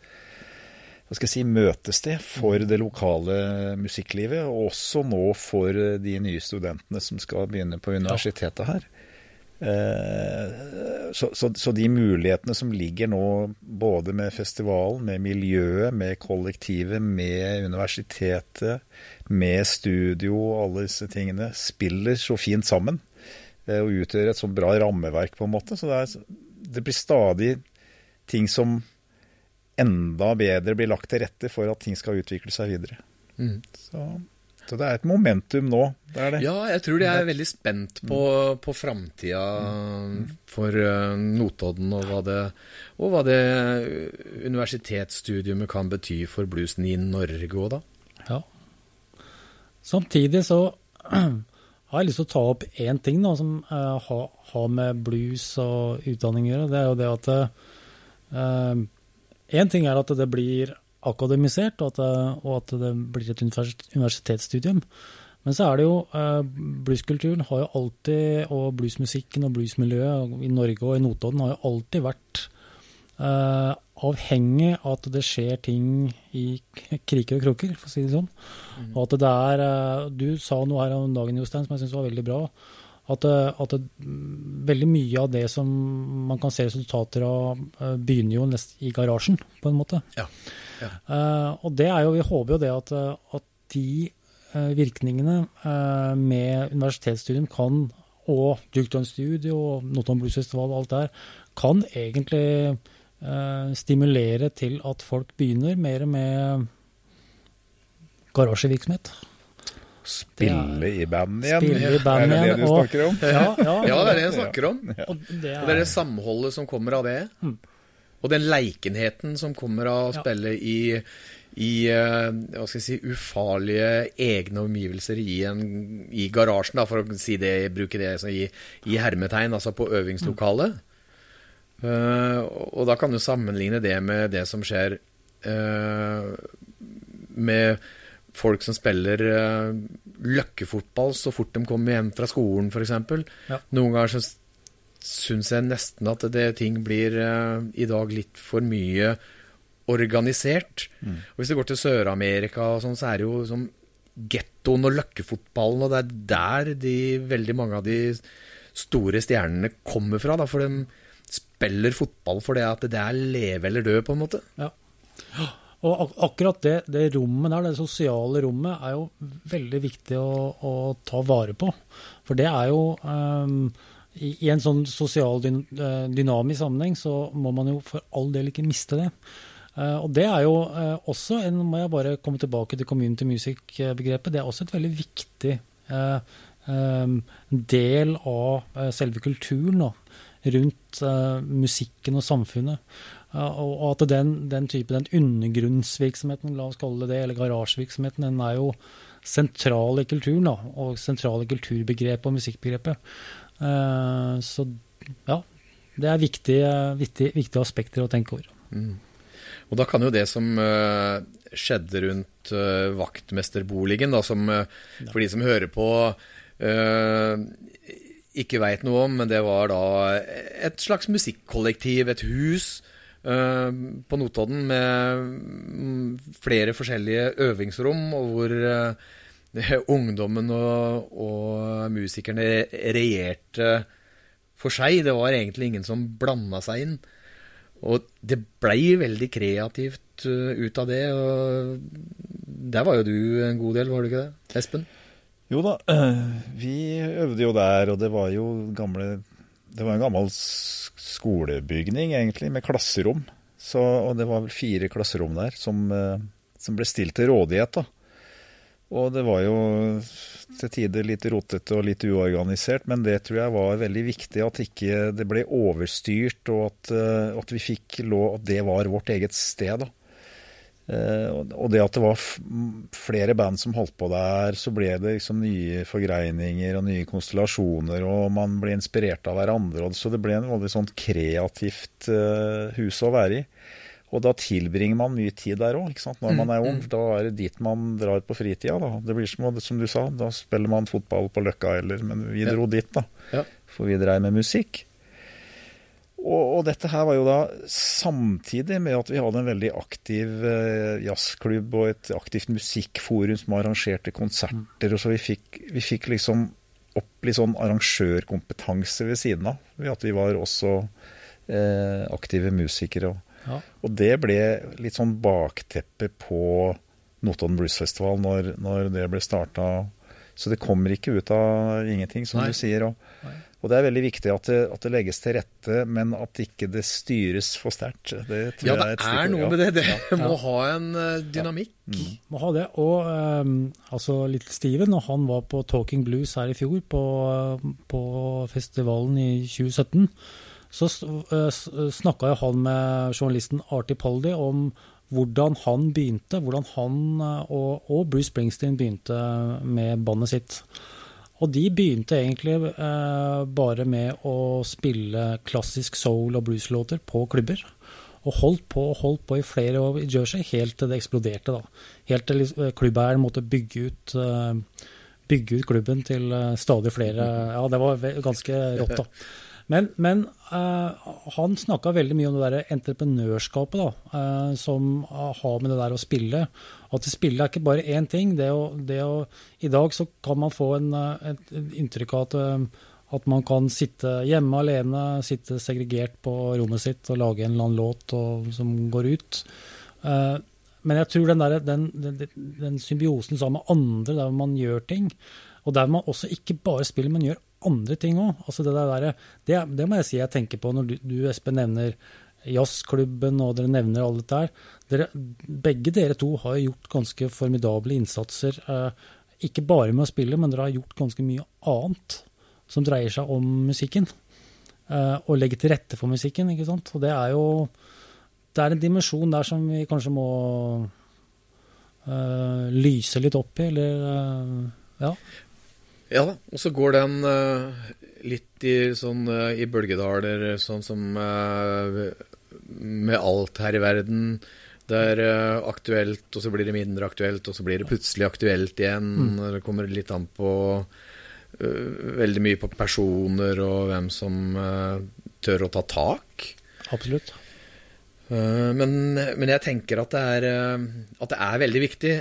hva skal jeg si, møtested for det lokale musikklivet, og også nå for de nye studentene som skal begynne på universitetet her. Eh, Så, så, så de mulighetene som ligger nå, både med festivalen, med miljøet, med kollektivet, med universitetet, med studio og alle disse tingene, spiller så fint sammen. eh, Og utgjør et så bra rammeverk, på en måte. Så det, er, det blir stadig ting som enda bedre blir lagt til rette for at ting skal utvikle seg videre. Mm. Så, så det er et momentum nå. Det er det. Ja, jeg tror de er veldig spent på, på framtida for eh, Notodden, og hva, det, og hva det universitetsstudiumet kan bety for bluesen i Norge òg, da. Ja. Samtidig så har jeg lyst til å ta opp én ting da, som uh, har, har med blues og utdanning å gjøre. Det er jo det at Én ting er at det blir akademisert, og at det, og at det blir et universitetsstudium. Men så er det jo eh, Blueskulturen har jo alltid, og bluesmusikken og bluesmiljøet i Norge og i Notodden har jo alltid vært eh, avhengig av at det skjer ting i kriker og kroker, for å si det sånn. Og at det er eh, Du sa noe her om dagen, Jostein, som jeg syns var veldig bra. At, at det, mm, veldig mye av det som man kan se resultater av, eh, begynner jo nest i garasjen, på en måte. Ja. Ja. Eh, og det er jo, vi håper jo det at, eh, at de uh, virkningene uh, med universitetsstudium kan, og Duke Studio og Notodden Blues Festival og alt der, kan egentlig eh, stimulere til at folk begynner mer med garasjevirksomhet. Spille i band igjen. Spille i band er det igjen, det du og- snakker om? Ja, ja, Ja, det er det jeg snakker om. Og det Og det er er, det samholdet som kommer av det. Mm. Og den leikenheten som kommer av å Ja. spille i, i eh, hva skal jeg si, ufarlige egne omgivelser i, en, i garasjen, da, for å si det, bruke det i, i hermetegn, altså på øvingslokalet. Mm. og, og da kan du sammenligne det med det som skjer uh, med folk som spiller uh, løkkefotball så fort de kommer hjem fra skolen, f.eks. Ja. Noen ganger så syns jeg nesten at det ting blir eh, i dag litt for mye organisert. Og Hvis du går til Sør-Amerika, og sånn, så er det jo som gettoen og løkkefotballen, og det er der de, veldig mange av de store stjernene kommer fra. Da, for de spiller fotball for det at det er leve eller dø, på en måte. og ak akkurat det, det rommet der, det sosiale rommet, er jo veldig viktig å, å ta vare på. For det er jo ehm, i, en sånn sosial eh, dynamisk sammenheng så må man jo for all del ikke miste det. Eh, og det er jo eh, også en, må jeg bare komme tilbake til community music-begrepet, det er også et veldig viktig del av selve kulturen da, rundt musikken og samfunnet. Og at den, den type, den undergrunnsvirksomheten, la oss kalle det det, eller garasjevirksomheten, den er jo sentral i kulturen, da, og sentral i kulturbegrepet og musikkbegrepet. Eh, så ja, det er viktige, viktige, viktige aspekter å tenke over. Og da kan jo det som eh, skjedde rundt eh, vaktmesterboligen, da, som for de som hører på ikke veit noe om, men det var da et slags musikkollektiv, et hus på Notodden med mm, flere forskjellige øvingsrom, og hvor ungdommen og, og musikerne regjerte for seg. Det var egentlig ingen som blanda seg inn. Og det blei veldig kreativt uh, ut av det. Og der var jo du en god del, var du ikke det, Espen? Jo da, vi øvde jo der, og det var jo gamle Det var en gammel skolebygning, egentlig, med klasserom. Så, og det var vel fire klasserom der som, eh, som ble stilt til rådighet, da. Og det var jo til tider litt rotete og litt uorganisert, men det tror jeg var veldig viktig at ikke det ble overstyrt, og at, eh, at vi fikk lov At det var vårt eget sted, da. Eh, og- det at det var flere band som holdt på der, så ble det liksom nye forgreininger og nye konstellasjoner, og man ble inspirert av hverandre. Så det ble en veldig sånn kreativt eh, hus å være i. Og da tilbringer man mye tid der òg, når man er ung. Da er det dit man drar på fritida. Da. Det blir som, som du sa, da spiller man fotball på Løkka, eller Men vi Ja. dro dit, da. Ja. For vi dreiv med musikk. Og, og dette her var jo da samtidig med at vi hadde en veldig aktiv eh, jazzklubb og et aktivt musikkforum som arrangerte konserter. og Så vi fikk, vi fikk liksom opp litt sånn arrangørkompetanse ved siden av. Ved at vi var også eh, aktive musikere. Og, Ja. og det ble litt sånn bakteppe på Notodden Blues Festival når, når det ble starta. Så det kommer ikke ut av ingenting, som Nei. du sier. Og, og det er veldig viktig at det, at det legges til rette, men at ikke det styres for sterkt. Det tror Ja, jeg det et er noe med det. Det Ja. må ha en eh, dynamikk. Må ha det. Og um, altså Little Steven, når han var på Talking Blues her i fjor, på, på festivalen i 2017, så uh, snakka jo han med journalisten Artie Poldy om hvordan han begynte, hvordan han eh, og, og Bruce Springsteen begynte med bandet sitt. Og de begynte egentlig eh, bare med å spille klassisk soul- og blueslåter på klubber. Og holdt på og holdt på i flere år i Jersey, helt til det eksploderte. da. Helt til liksom, klubbeieren måtte bygge ut, eh, bygge ut klubben til eh, stadig flere Ja, det var ganske rått, da. Men, men uh, han snakka veldig mye om det der entreprenørskapet da, uh, som har med det der å spille. At spille er ikke bare én ting. Det å, det å, I dag så kan man få en, eh, et, inntrykk av at, eh, at man kan sitte hjemme alene, sitte segregert på rommet sitt og lage en eller annen låt og, som går ut. Uh, men jeg tror den, der, den, den, den symbiosen sammen med andre, der man gjør ting, og der man også ikke bare spiller, men gjør andre ting òg. Altså det, der, det, det må jeg si jeg tenker på når du, du Espen, nevner jazzklubben og dere nevner alle dette her. Dere, begge dere to har gjort ganske formidable innsatser. Eh, ikke bare med å spille, men dere har gjort ganske mye annet som dreier seg om musikken. Eh, og legge til rette for musikken, ikke sant. Og det er jo Det er en dimensjon der som vi kanskje må eh, lyse litt opp i, eller eh, ja. Ja da, og så går den uh, litt i, sånn, uh, i bølgedaler, sånn som uh, med alt her i verden. Det er aktuelt, og så blir det mindre aktuelt, og så blir det plutselig aktuelt igjen. Det kommer litt an på veldig mye på personer og hvem som tør å ta tak. Absolutt. Men, men jeg tenker at det, er, at det er veldig viktig,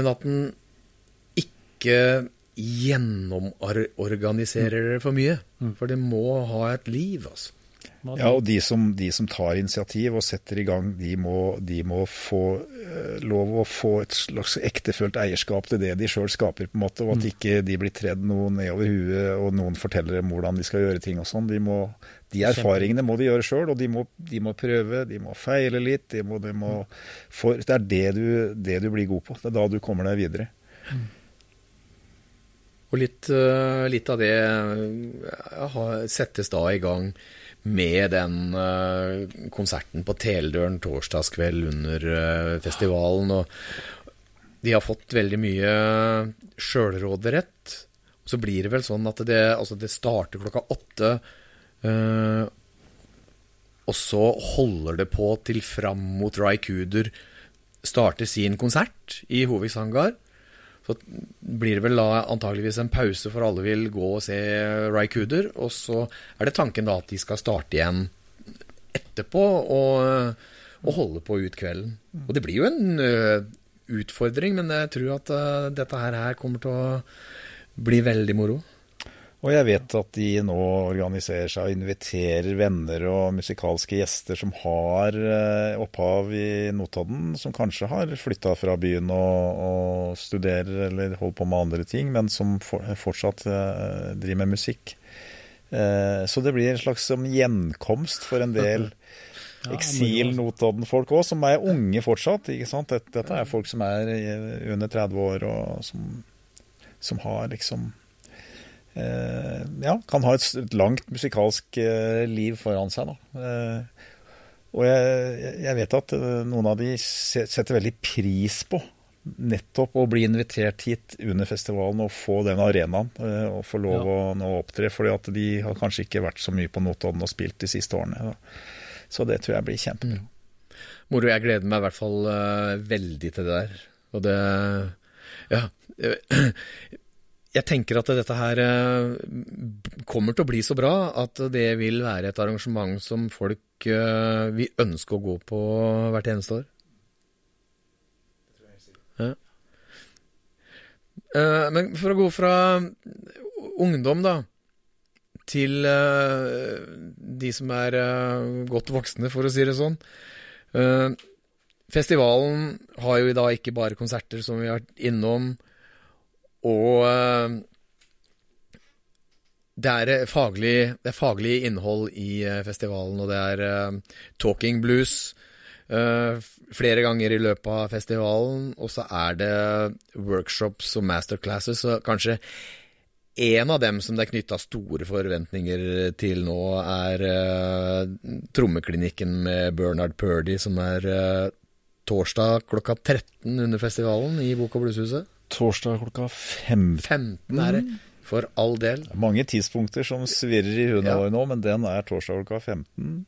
men at den ikke gjennomorganiserer det for mye. For det må ha et liv, altså. Ja, og de som, de som tar initiativ og setter i gang, de må, de må få eh, lov å få et slags ektefølt eierskap til det de sjøl skaper, på en måte, og at ikke de blir tredd noe nedover huet, og noen forteller dem hvordan de skal gjøre ting og sånn. De, de erfaringene må de gjøre sjøl, og de må, de må prøve, de må feile litt. De må, de må, for det er det du, det du blir god på. Det er da du kommer deg videre. Og litt, eh, litt av det eh, settes da i gang med den eh, konserten på Teldøren torsdagskveld under festivalen. Og de har fått veldig mye sjølråderett. Så blir det vel sånn at det, altså det starter klokka åtte. og så holder det på til fram mot Ry Cooder starter sin konsert i Hoviks hangar. Så blir det vel da antageligvis en pause for alle vil gå og se Ry Og så er det tanken da at de skal starte igjen etterpå og, og holde på ut kvelden. Og det blir jo en ø, utfordring, men jeg tror at eh, dette her, her kommer til å bli veldig moro. Og jeg vet at de nå organiserer seg og inviterer venner og musikalske gjester som har eh, opphav i Notodden, som kanskje har flytta fra byen og, og studerer eller holder på med andre ting, men som for, fortsatt eh, driver med musikk. Eh, så det blir en slags som gjenkomst for en del eksil-Notodden-folk òg, som er unge fortsatt. ikke sant? Dette, er folk som er under 30 år, og som, som har liksom Ja, kan ha et, langt musikalsk eh, liv foran seg, da. Eh, og jeg, jeg vet at eh, noen av de setter veldig pris på nettopp å bli invitert hit under festivalen og få den arenaen eh, og få lov å nå opptre. fordi at de har kanskje ikke vært så mye på Notodden og spilt de siste årene. Da. Så det tror jeg blir kjempebra. Moro. Jeg gleder meg i hvert fall eh, veldig til det der. Og det Ja. Jeg tenker at dette her eh, kommer til å bli så bra at det vil være et arrangement som folk eh, vil ønske å gå på hvert eneste år. Ja. Eh, Men for å gå fra ungdom, da, til de som er godt voksne, for å si det sånn. Festivalen har jo i dag ikke bare konserter, som vi har vært innom, og eh, det er eh, faglig, det er faglig innhold i eh, festivalen, og det er talking blues flere ganger i løpet av festivalen, og så er det workshops og masterclasses, så kanskje en av dem som det er knytta store forventninger til nå, er uh, trommeklinikken med Bernard Purdy, som er uh, torsdag klokka 13 under festivalen i Bok- og Blueshuset. Torsdag klokka 15. 15 er det, for all del. Mange tidspunkter som svirrer i hundene Ja. våre nå, men den er torsdag klokka 15.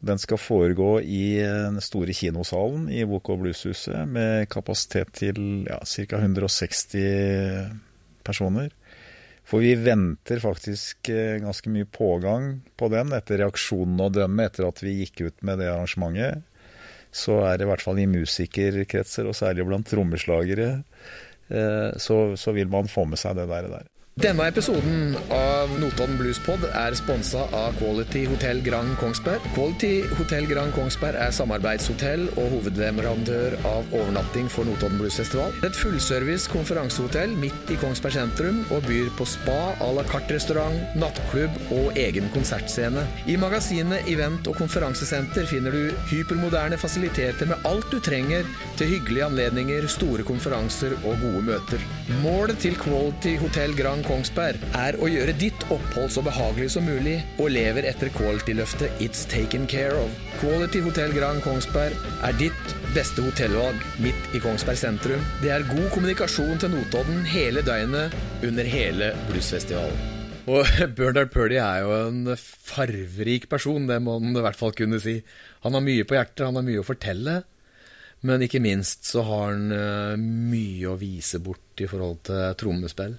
Den skal foregå i den store kinosalen i og Blueshuset med kapasitet til ja, ca. 160 personer. For vi venter faktisk eh, ganske mye pågang på den etter reaksjonen å dømme etter at vi gikk ut med det arrangementet. Så er det i hvert fall i musikerkretser, og særlig blant trommeslagere, eh, så, så vil man få med seg det der. der. Denne episoden av Notodden Bluespod er sponsa av Quality Hotel Grand Kongsberg. Quality Hotel Grand Kongsberg er samarbeidshotell og hovedleverandør av overnatting for Notodden Bluesfestival. Et fullservice konferansehotell midt i Kongsberg sentrum og byr på spa, à la carte-restaurant, nattklubb og egen konsertscene. I magasinet Event og konferansesenter finner du hypermoderne fasiliteter med alt du trenger til hyggelige anledninger, store konferanser og gode møter. Målet til Quality Hotel Grand Kongsberg er å gjøre ditt opphold så behagelig som mulig, og lever etter quality-løftet It's Taken Care of. Quality Hotel Grand Kongsberg er ditt beste hotellvalg midt i Kongsberg sentrum. Det er god kommunikasjon til Notodden hele døgnet under hele bluesfestivalen. Og Bernard Purdy er jo en farverik person, det må man i hvert fall kunne si. Han har mye på hjertet, han har mye å fortelle. Men ikke minst så har han eh, mye å vise bort i forhold til trommespill.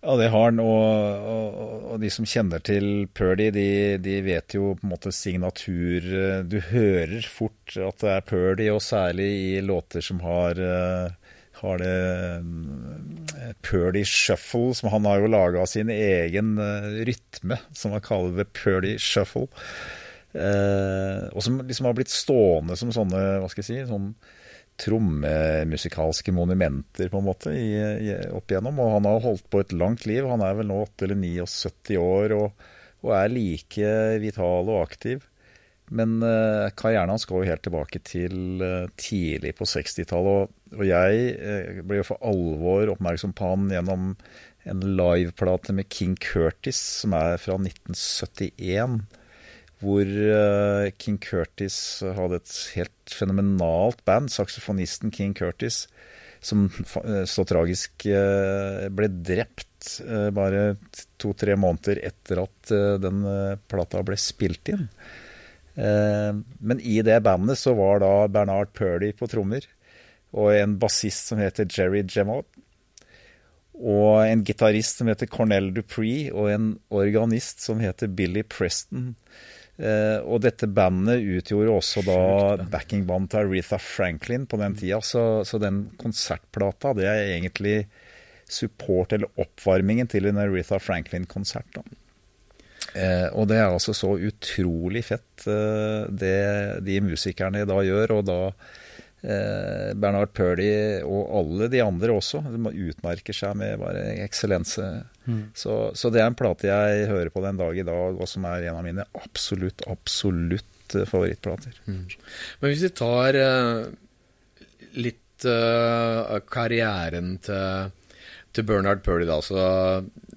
Ja, det har han, og, og, og de som kjenner til Purdy, de, de vet jo på en måte signatur Du hører fort at det er Purdy, og særlig i låter som har, eh, har det eh, Purdy shuffle, som han har jo laga sin egen eh, rytme, som han kaller det Purdy shuffle. Eh, og som liksom har blitt stående som sånne, hva skal jeg si, sånn trommemusikalske monumenter på en måte i, i, opp igjennom. Og han har holdt på et langt liv. Han er vel nå 8 eller 79 år og, og er like vital og aktiv. Men eh, karrieren hans går jo helt tilbake til eh, tidlig på 60-tallet. Og, og jeg eh, ble jo for alvor oppmerksom på han gjennom en liveplate med King Curtis, som er fra 1971 hvor eh, King Curtis hadde et helt fenomenalt band, saksofonisten King Curtis, som eh, så tragisk eh, ble drept bare to-tre måneder etter at den plata ble spilt inn. Men i det bandet så var da Bernard Purdy på trommer, og en bassist som heter Jerry Gemot, og en gitarist som heter Cornell Dupree, og en organist som heter Billy Preston. Eh, og dette bandet utgjorde også da backingband til Aretha Franklin på den tida, så, så den konsertplata, det er egentlig support, eller oppvarmingen til en Aretha Franklin-konsert. Eh, og det er altså så utrolig fett, eh, det de musikerne da gjør. Og da eh, Bernard Purdy og alle de andre også, de utmerker seg med bare eksellense. Så, så det er en plate jeg hører på den dag i dag, og som er en av mine absolutt, absolutt favorittplater. favorittplater. Men hvis vi tar uh, litt uh, karrieren til, til Bernard Purdy, da, så,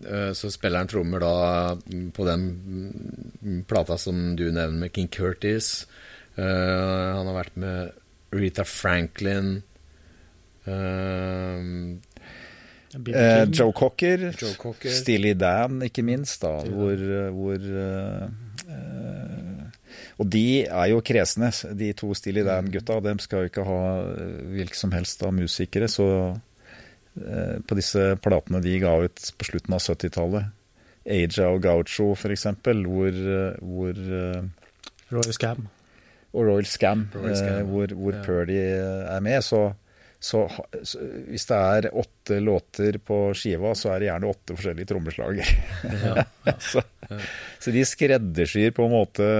eh, så spiller han trommer da mm, på den mm, plata som du nevner med King Curtis. Uh, han har vært med Rita Franklin. eh, B.B. Eh, Joe Cocker, Joe Cocker. Steely Dan, ikke minst, da, hvor, hvor eh, Og de er jo kresne, de to Steely Dan-gutta. Dem skal jo ikke ha eh, hvilke som helst av musikere. Så eh, på disse platene de ga ut på slutten av 70-tallet, Aja og Gaucho f.eks., hvor, hvor Royal Roy Scam. og Royal Scam, Royal Scam, hvor, hvor ja. Purdy er med, så, så, så hvis det er åtte låter på skiva, så er det gjerne åtte forskjellige trommeslager. Ja, så, så de skreddersyr på en måte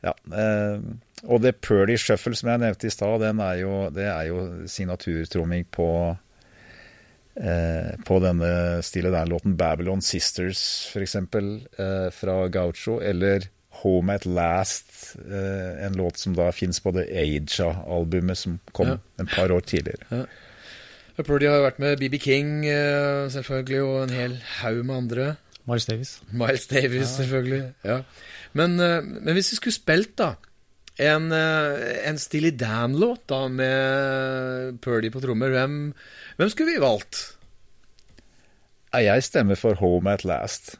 Ja. Eh, og det Purdy Shuffle som jeg nevnte i stad, det er jo signaturtromming på eh, på denne stille der låten Babylon Sisters, f.eks., eh, fra Gaucho, eller Home At Last, eh, en låt som da fins på det Aja-albumet som kom Ja. en par år tidligere. Purdy har jo vært med BB King, eh, selvfølgelig, og en hel haug med andre. Miles Davis. Miles Davis, selvfølgelig. Ja. Men, eh, men hvis vi skulle spilt, da en, eh, en Steely Dan-låt da med Purdy på trommer, hvem, hvem skulle vi valgt? Jeg stemmer for Home At Last.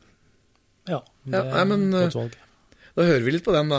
Ja, det Ja, er et godt valg. Da hører vi litt på den, da.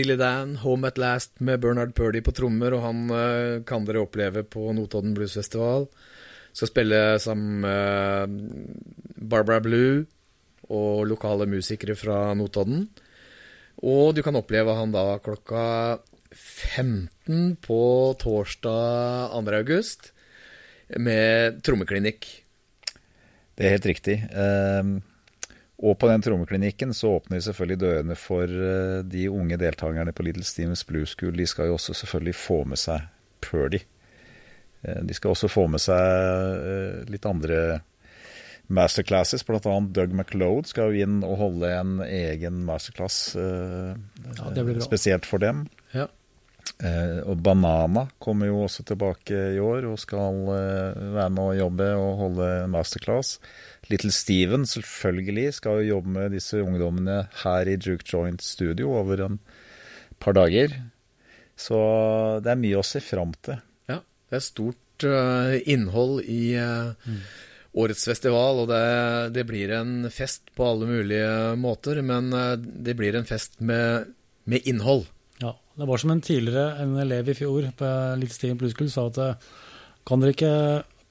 Steely Dan, Home At Last med Bernard Purdy på trommer, og han uh, kan dere oppleve på Notodden Blues Festival. Skal spille sammen med Barbara Blue og lokale musikere fra Notodden. Og du kan oppleve han da klokka 15 på torsdag 2. august med trommeklinikk. Det er helt riktig. Um, og på den trommeklinikken så åpner vi selvfølgelig dørene for uh, de unge deltakerne på Little Stevens Blue School. De skal jo også selvfølgelig få med seg Purdy. Uh, de skal også få med seg uh, litt andre masterclasses, bl.a. Doug McLeod skal jo inn og holde en egen masterclass Ja, spesielt for dem. Ja. Eh, og Banana kommer jo også tilbake i år og skal eh, være med å jobbe og holde masterclass. Little Steven selvfølgelig skal jo jobbe med disse ungdommene her i Juke Joint Studio over en par dager. Så det er mye å se fram til. Ja, det er stort uh, innhold i eh, årets festival, og det, det blir en fest på alle mulige måter, men uh, det blir en fest med, med innhold. Ja, det var som en tidligere en elev i fjor på Little Steven Blues School sa at kan dere ikke,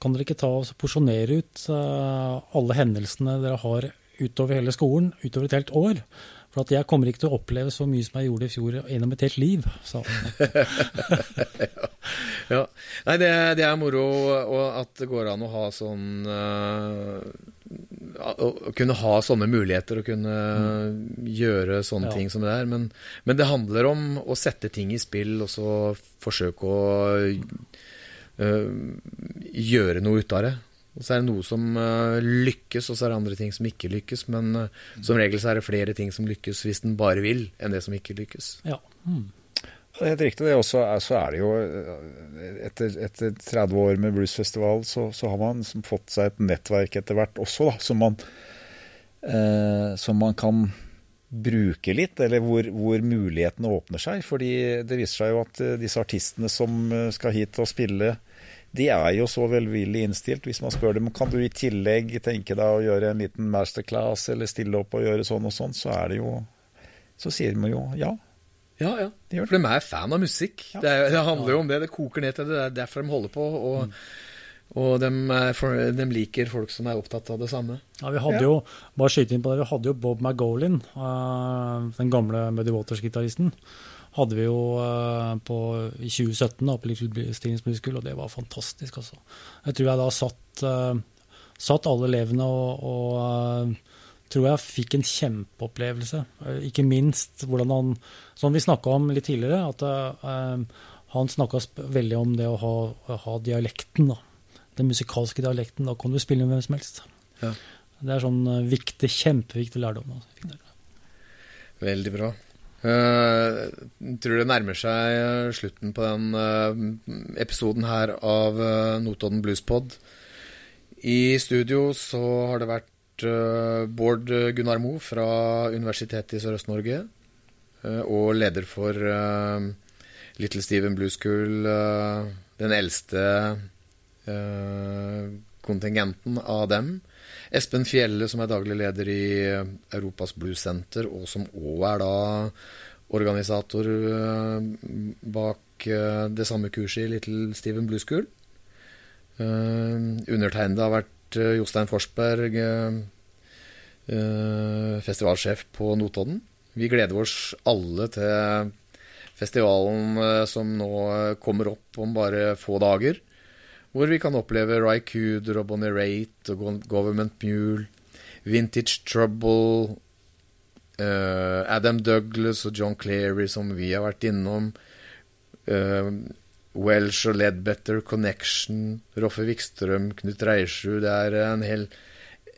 kan dere ikke ta og porsjonere ut eh, alle hendelsene dere har utover hele skolen, utover et helt år? For at jeg kommer ikke til å oppleve så mye som jeg gjorde i fjor gjennom et helt liv, sa han. Ja. Nei, det, det er moro og at det går an å ha sånn eh, Å å kunne ha sånne muligheter og kunne gjøre sånne Ja. ting som det er. Men, men det handler om å sette ting i spill og så forsøke å gjøre noe ut av det. Og så er det noe som eh, lykkes, og så er det andre ting som ikke lykkes. Men eh, som regel så er det flere ting som lykkes hvis den bare vil, enn det som ikke lykkes. Ja. Mm. Det er helt riktig. det også er, Så er det jo eh, etter, etter 30 år med bluesfestival, så, så har man fått seg et nettverk etter hvert også, da, som man, eh, som man kan bruke litt, eller hvor, hvor mulighetene åpner seg. Fordi det viser seg jo at eh, disse artistene som eh, skal hit og spille, de er jo så velvillig innstilt. Hvis man spør dem kan du i tillegg tenke deg å gjøre en liten masterclass eller stille opp og gjøre sånn og sånn, så er det jo Så sier de jo ja. Ja, ja. De gjør det. For de er fan av musikk. Det, er, det handler jo om det. Det koker ned til det. Det er derfor de holder på. Og, og de, for, de liker folk som er opptatt av det samme. Ja, vi hadde Ja. jo, bare skyte inn på det, vi hadde jo Bob McGolin, eh, den gamle Muddy Waters-gitaristen, hadde vi jo eh, på, i 2017 da, på Little Stevens Musical, og det var fantastisk. Altså. Jeg tror jeg da satt, eh, satt alle elevene og, og eh, tror jeg fikk en kjempeopplevelse. Ikke minst hvordan han, som vi snakka om litt tidligere, at uh, han snakka veldig om det å ha, ha dialekten, da. Den musikalske dialekten. Da kan du spille med hvem som helst. Ja. Det er sånn viktig, kjempeviktig lærdom. altså. Fikk. Veldig bra. Eh, tror det nærmer seg eh, slutten på den uh, episoden her av uh, Notodden Bluespod. I studio så har det vært uh, Bård Gunnar Moe fra Universitetet i Sørøst-Norge. og leder for Little Steven Blues School, den eldste kontingenten av dem. Espen Fjelle, som er daglig leder i eh, Europas Bluesenter, og som òg er da organisator eh, bak eh, det samme kurset i Little Steven Blues School. Undertegnede har vært Jostein Forsberg, festivalsjef på Notodden. Vi gleder oss alle til festivalen som nå kommer opp om bare få dager. Hvor vi kan oppleve Ry Cooder og Bonnie Raitt og Government Mule, Vintage Trouble, uh, Adam Douglas og John Cleary, som vi har vært innom. uh, Welsh og Ledbetter Connection, Roffe Wikstrøm, Knut Reiersrud. Det er en hel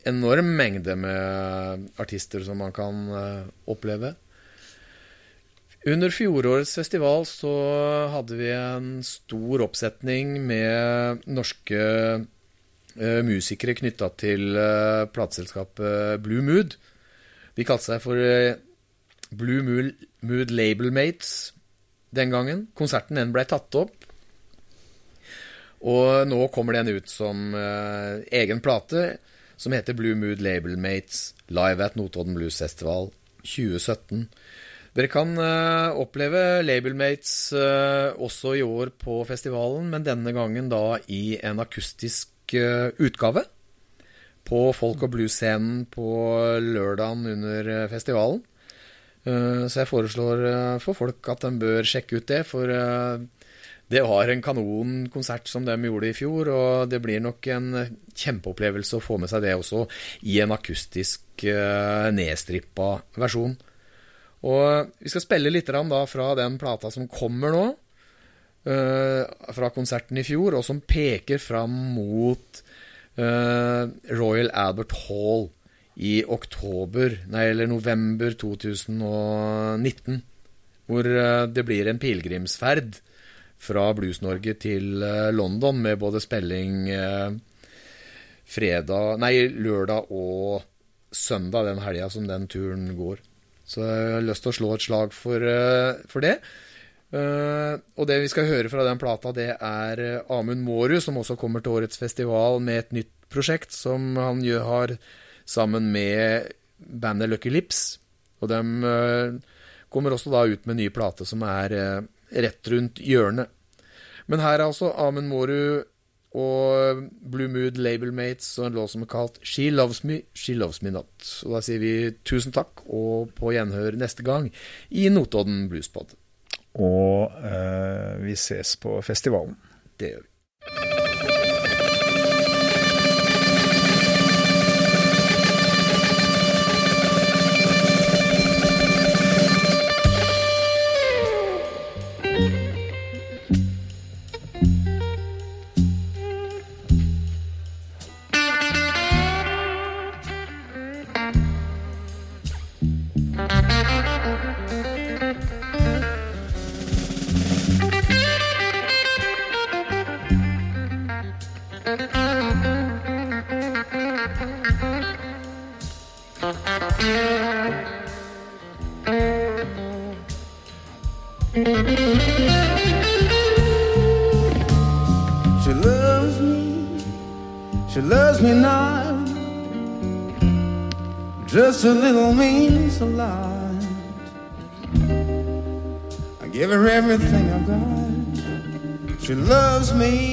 enorm mengde med artister som man kan uh, oppleve. Under fjorårets festival så hadde vi en stor oppsetning med norske uh, musikere knytta til uh, plateselskapet Blue Mood. De kalte seg for uh, Blue Mood, Mood Label Mates den gangen. Konserten den ble tatt opp. Og nå kommer den ut som egen plate, som heter Blue Mood Label Mates Live at Notodden Blues Festival 2017. Dere kan eh, oppleve Labelmates eh, også i år på festivalen, men denne gangen da i en akustisk eh, utgave. På folk- og blues-scenen på lørdagen under festivalen. Så jeg foreslår for folk at de bør sjekke ut det, for det var en kanonkonsert som de gjorde i fjor, og det blir nok en kjempeopplevelse å få med seg det også i en akustisk nedstrippa versjon. Og vi skal spille litt fra den plata som kommer nå, eh, fra konserten i fjor, og som peker fram mot eh, Royal Albert Hall i oktober, nei, eller november 2019, hvor eh, det blir en pilegrimsferd fra Blues-Norge til London med både spilling fredag, nei, lørdag og søndag den helga som den turen går. Så jeg har lyst til å slå et slag for, eh, for det. Uh, og det vi skal høre fra den plata, det er eh, Amund Mårud, som også kommer til årets festival med et nytt prosjekt som han gjør, har sammen med bandet Lucky Lips. Og de kommer også da ut med en ny plate som er uh, rett rundt hjørnet. Men her er altså Amund Mårud og Blue Mood Labelmates og en låt som er kalt She Loves Me, She Loves Me Not. Og da sier vi tusen takk, og på gjenhør neste gang i Notodden Bluespod. Og eh, vi ses på festivalen. Det gjør vi. She loves me,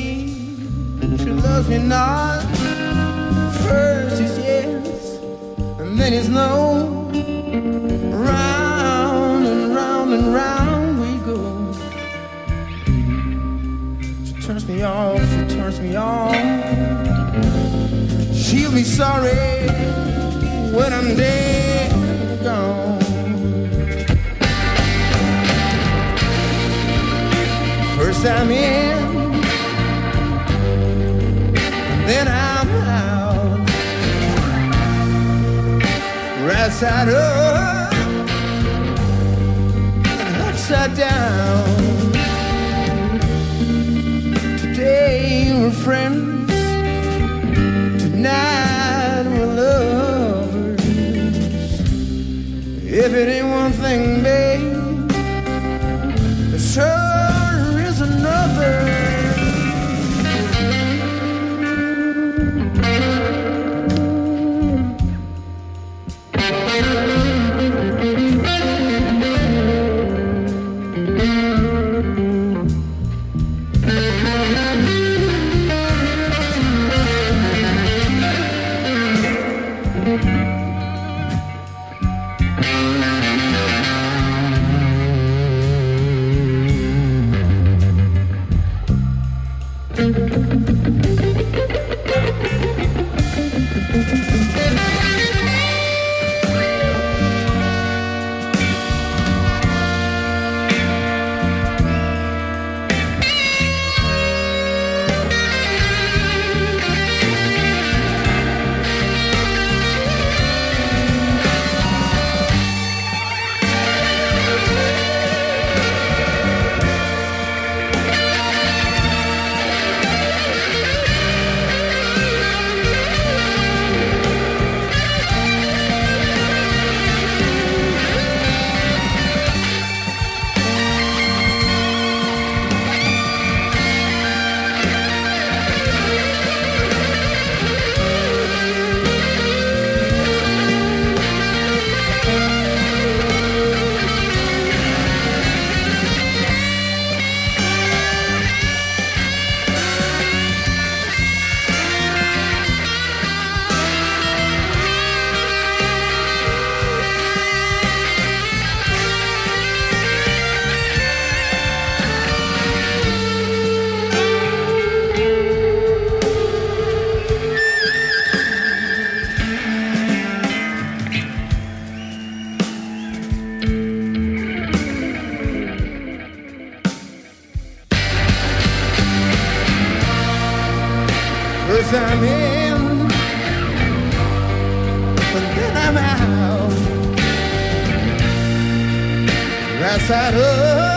friend. I'm in, but then I'm out. Right side up.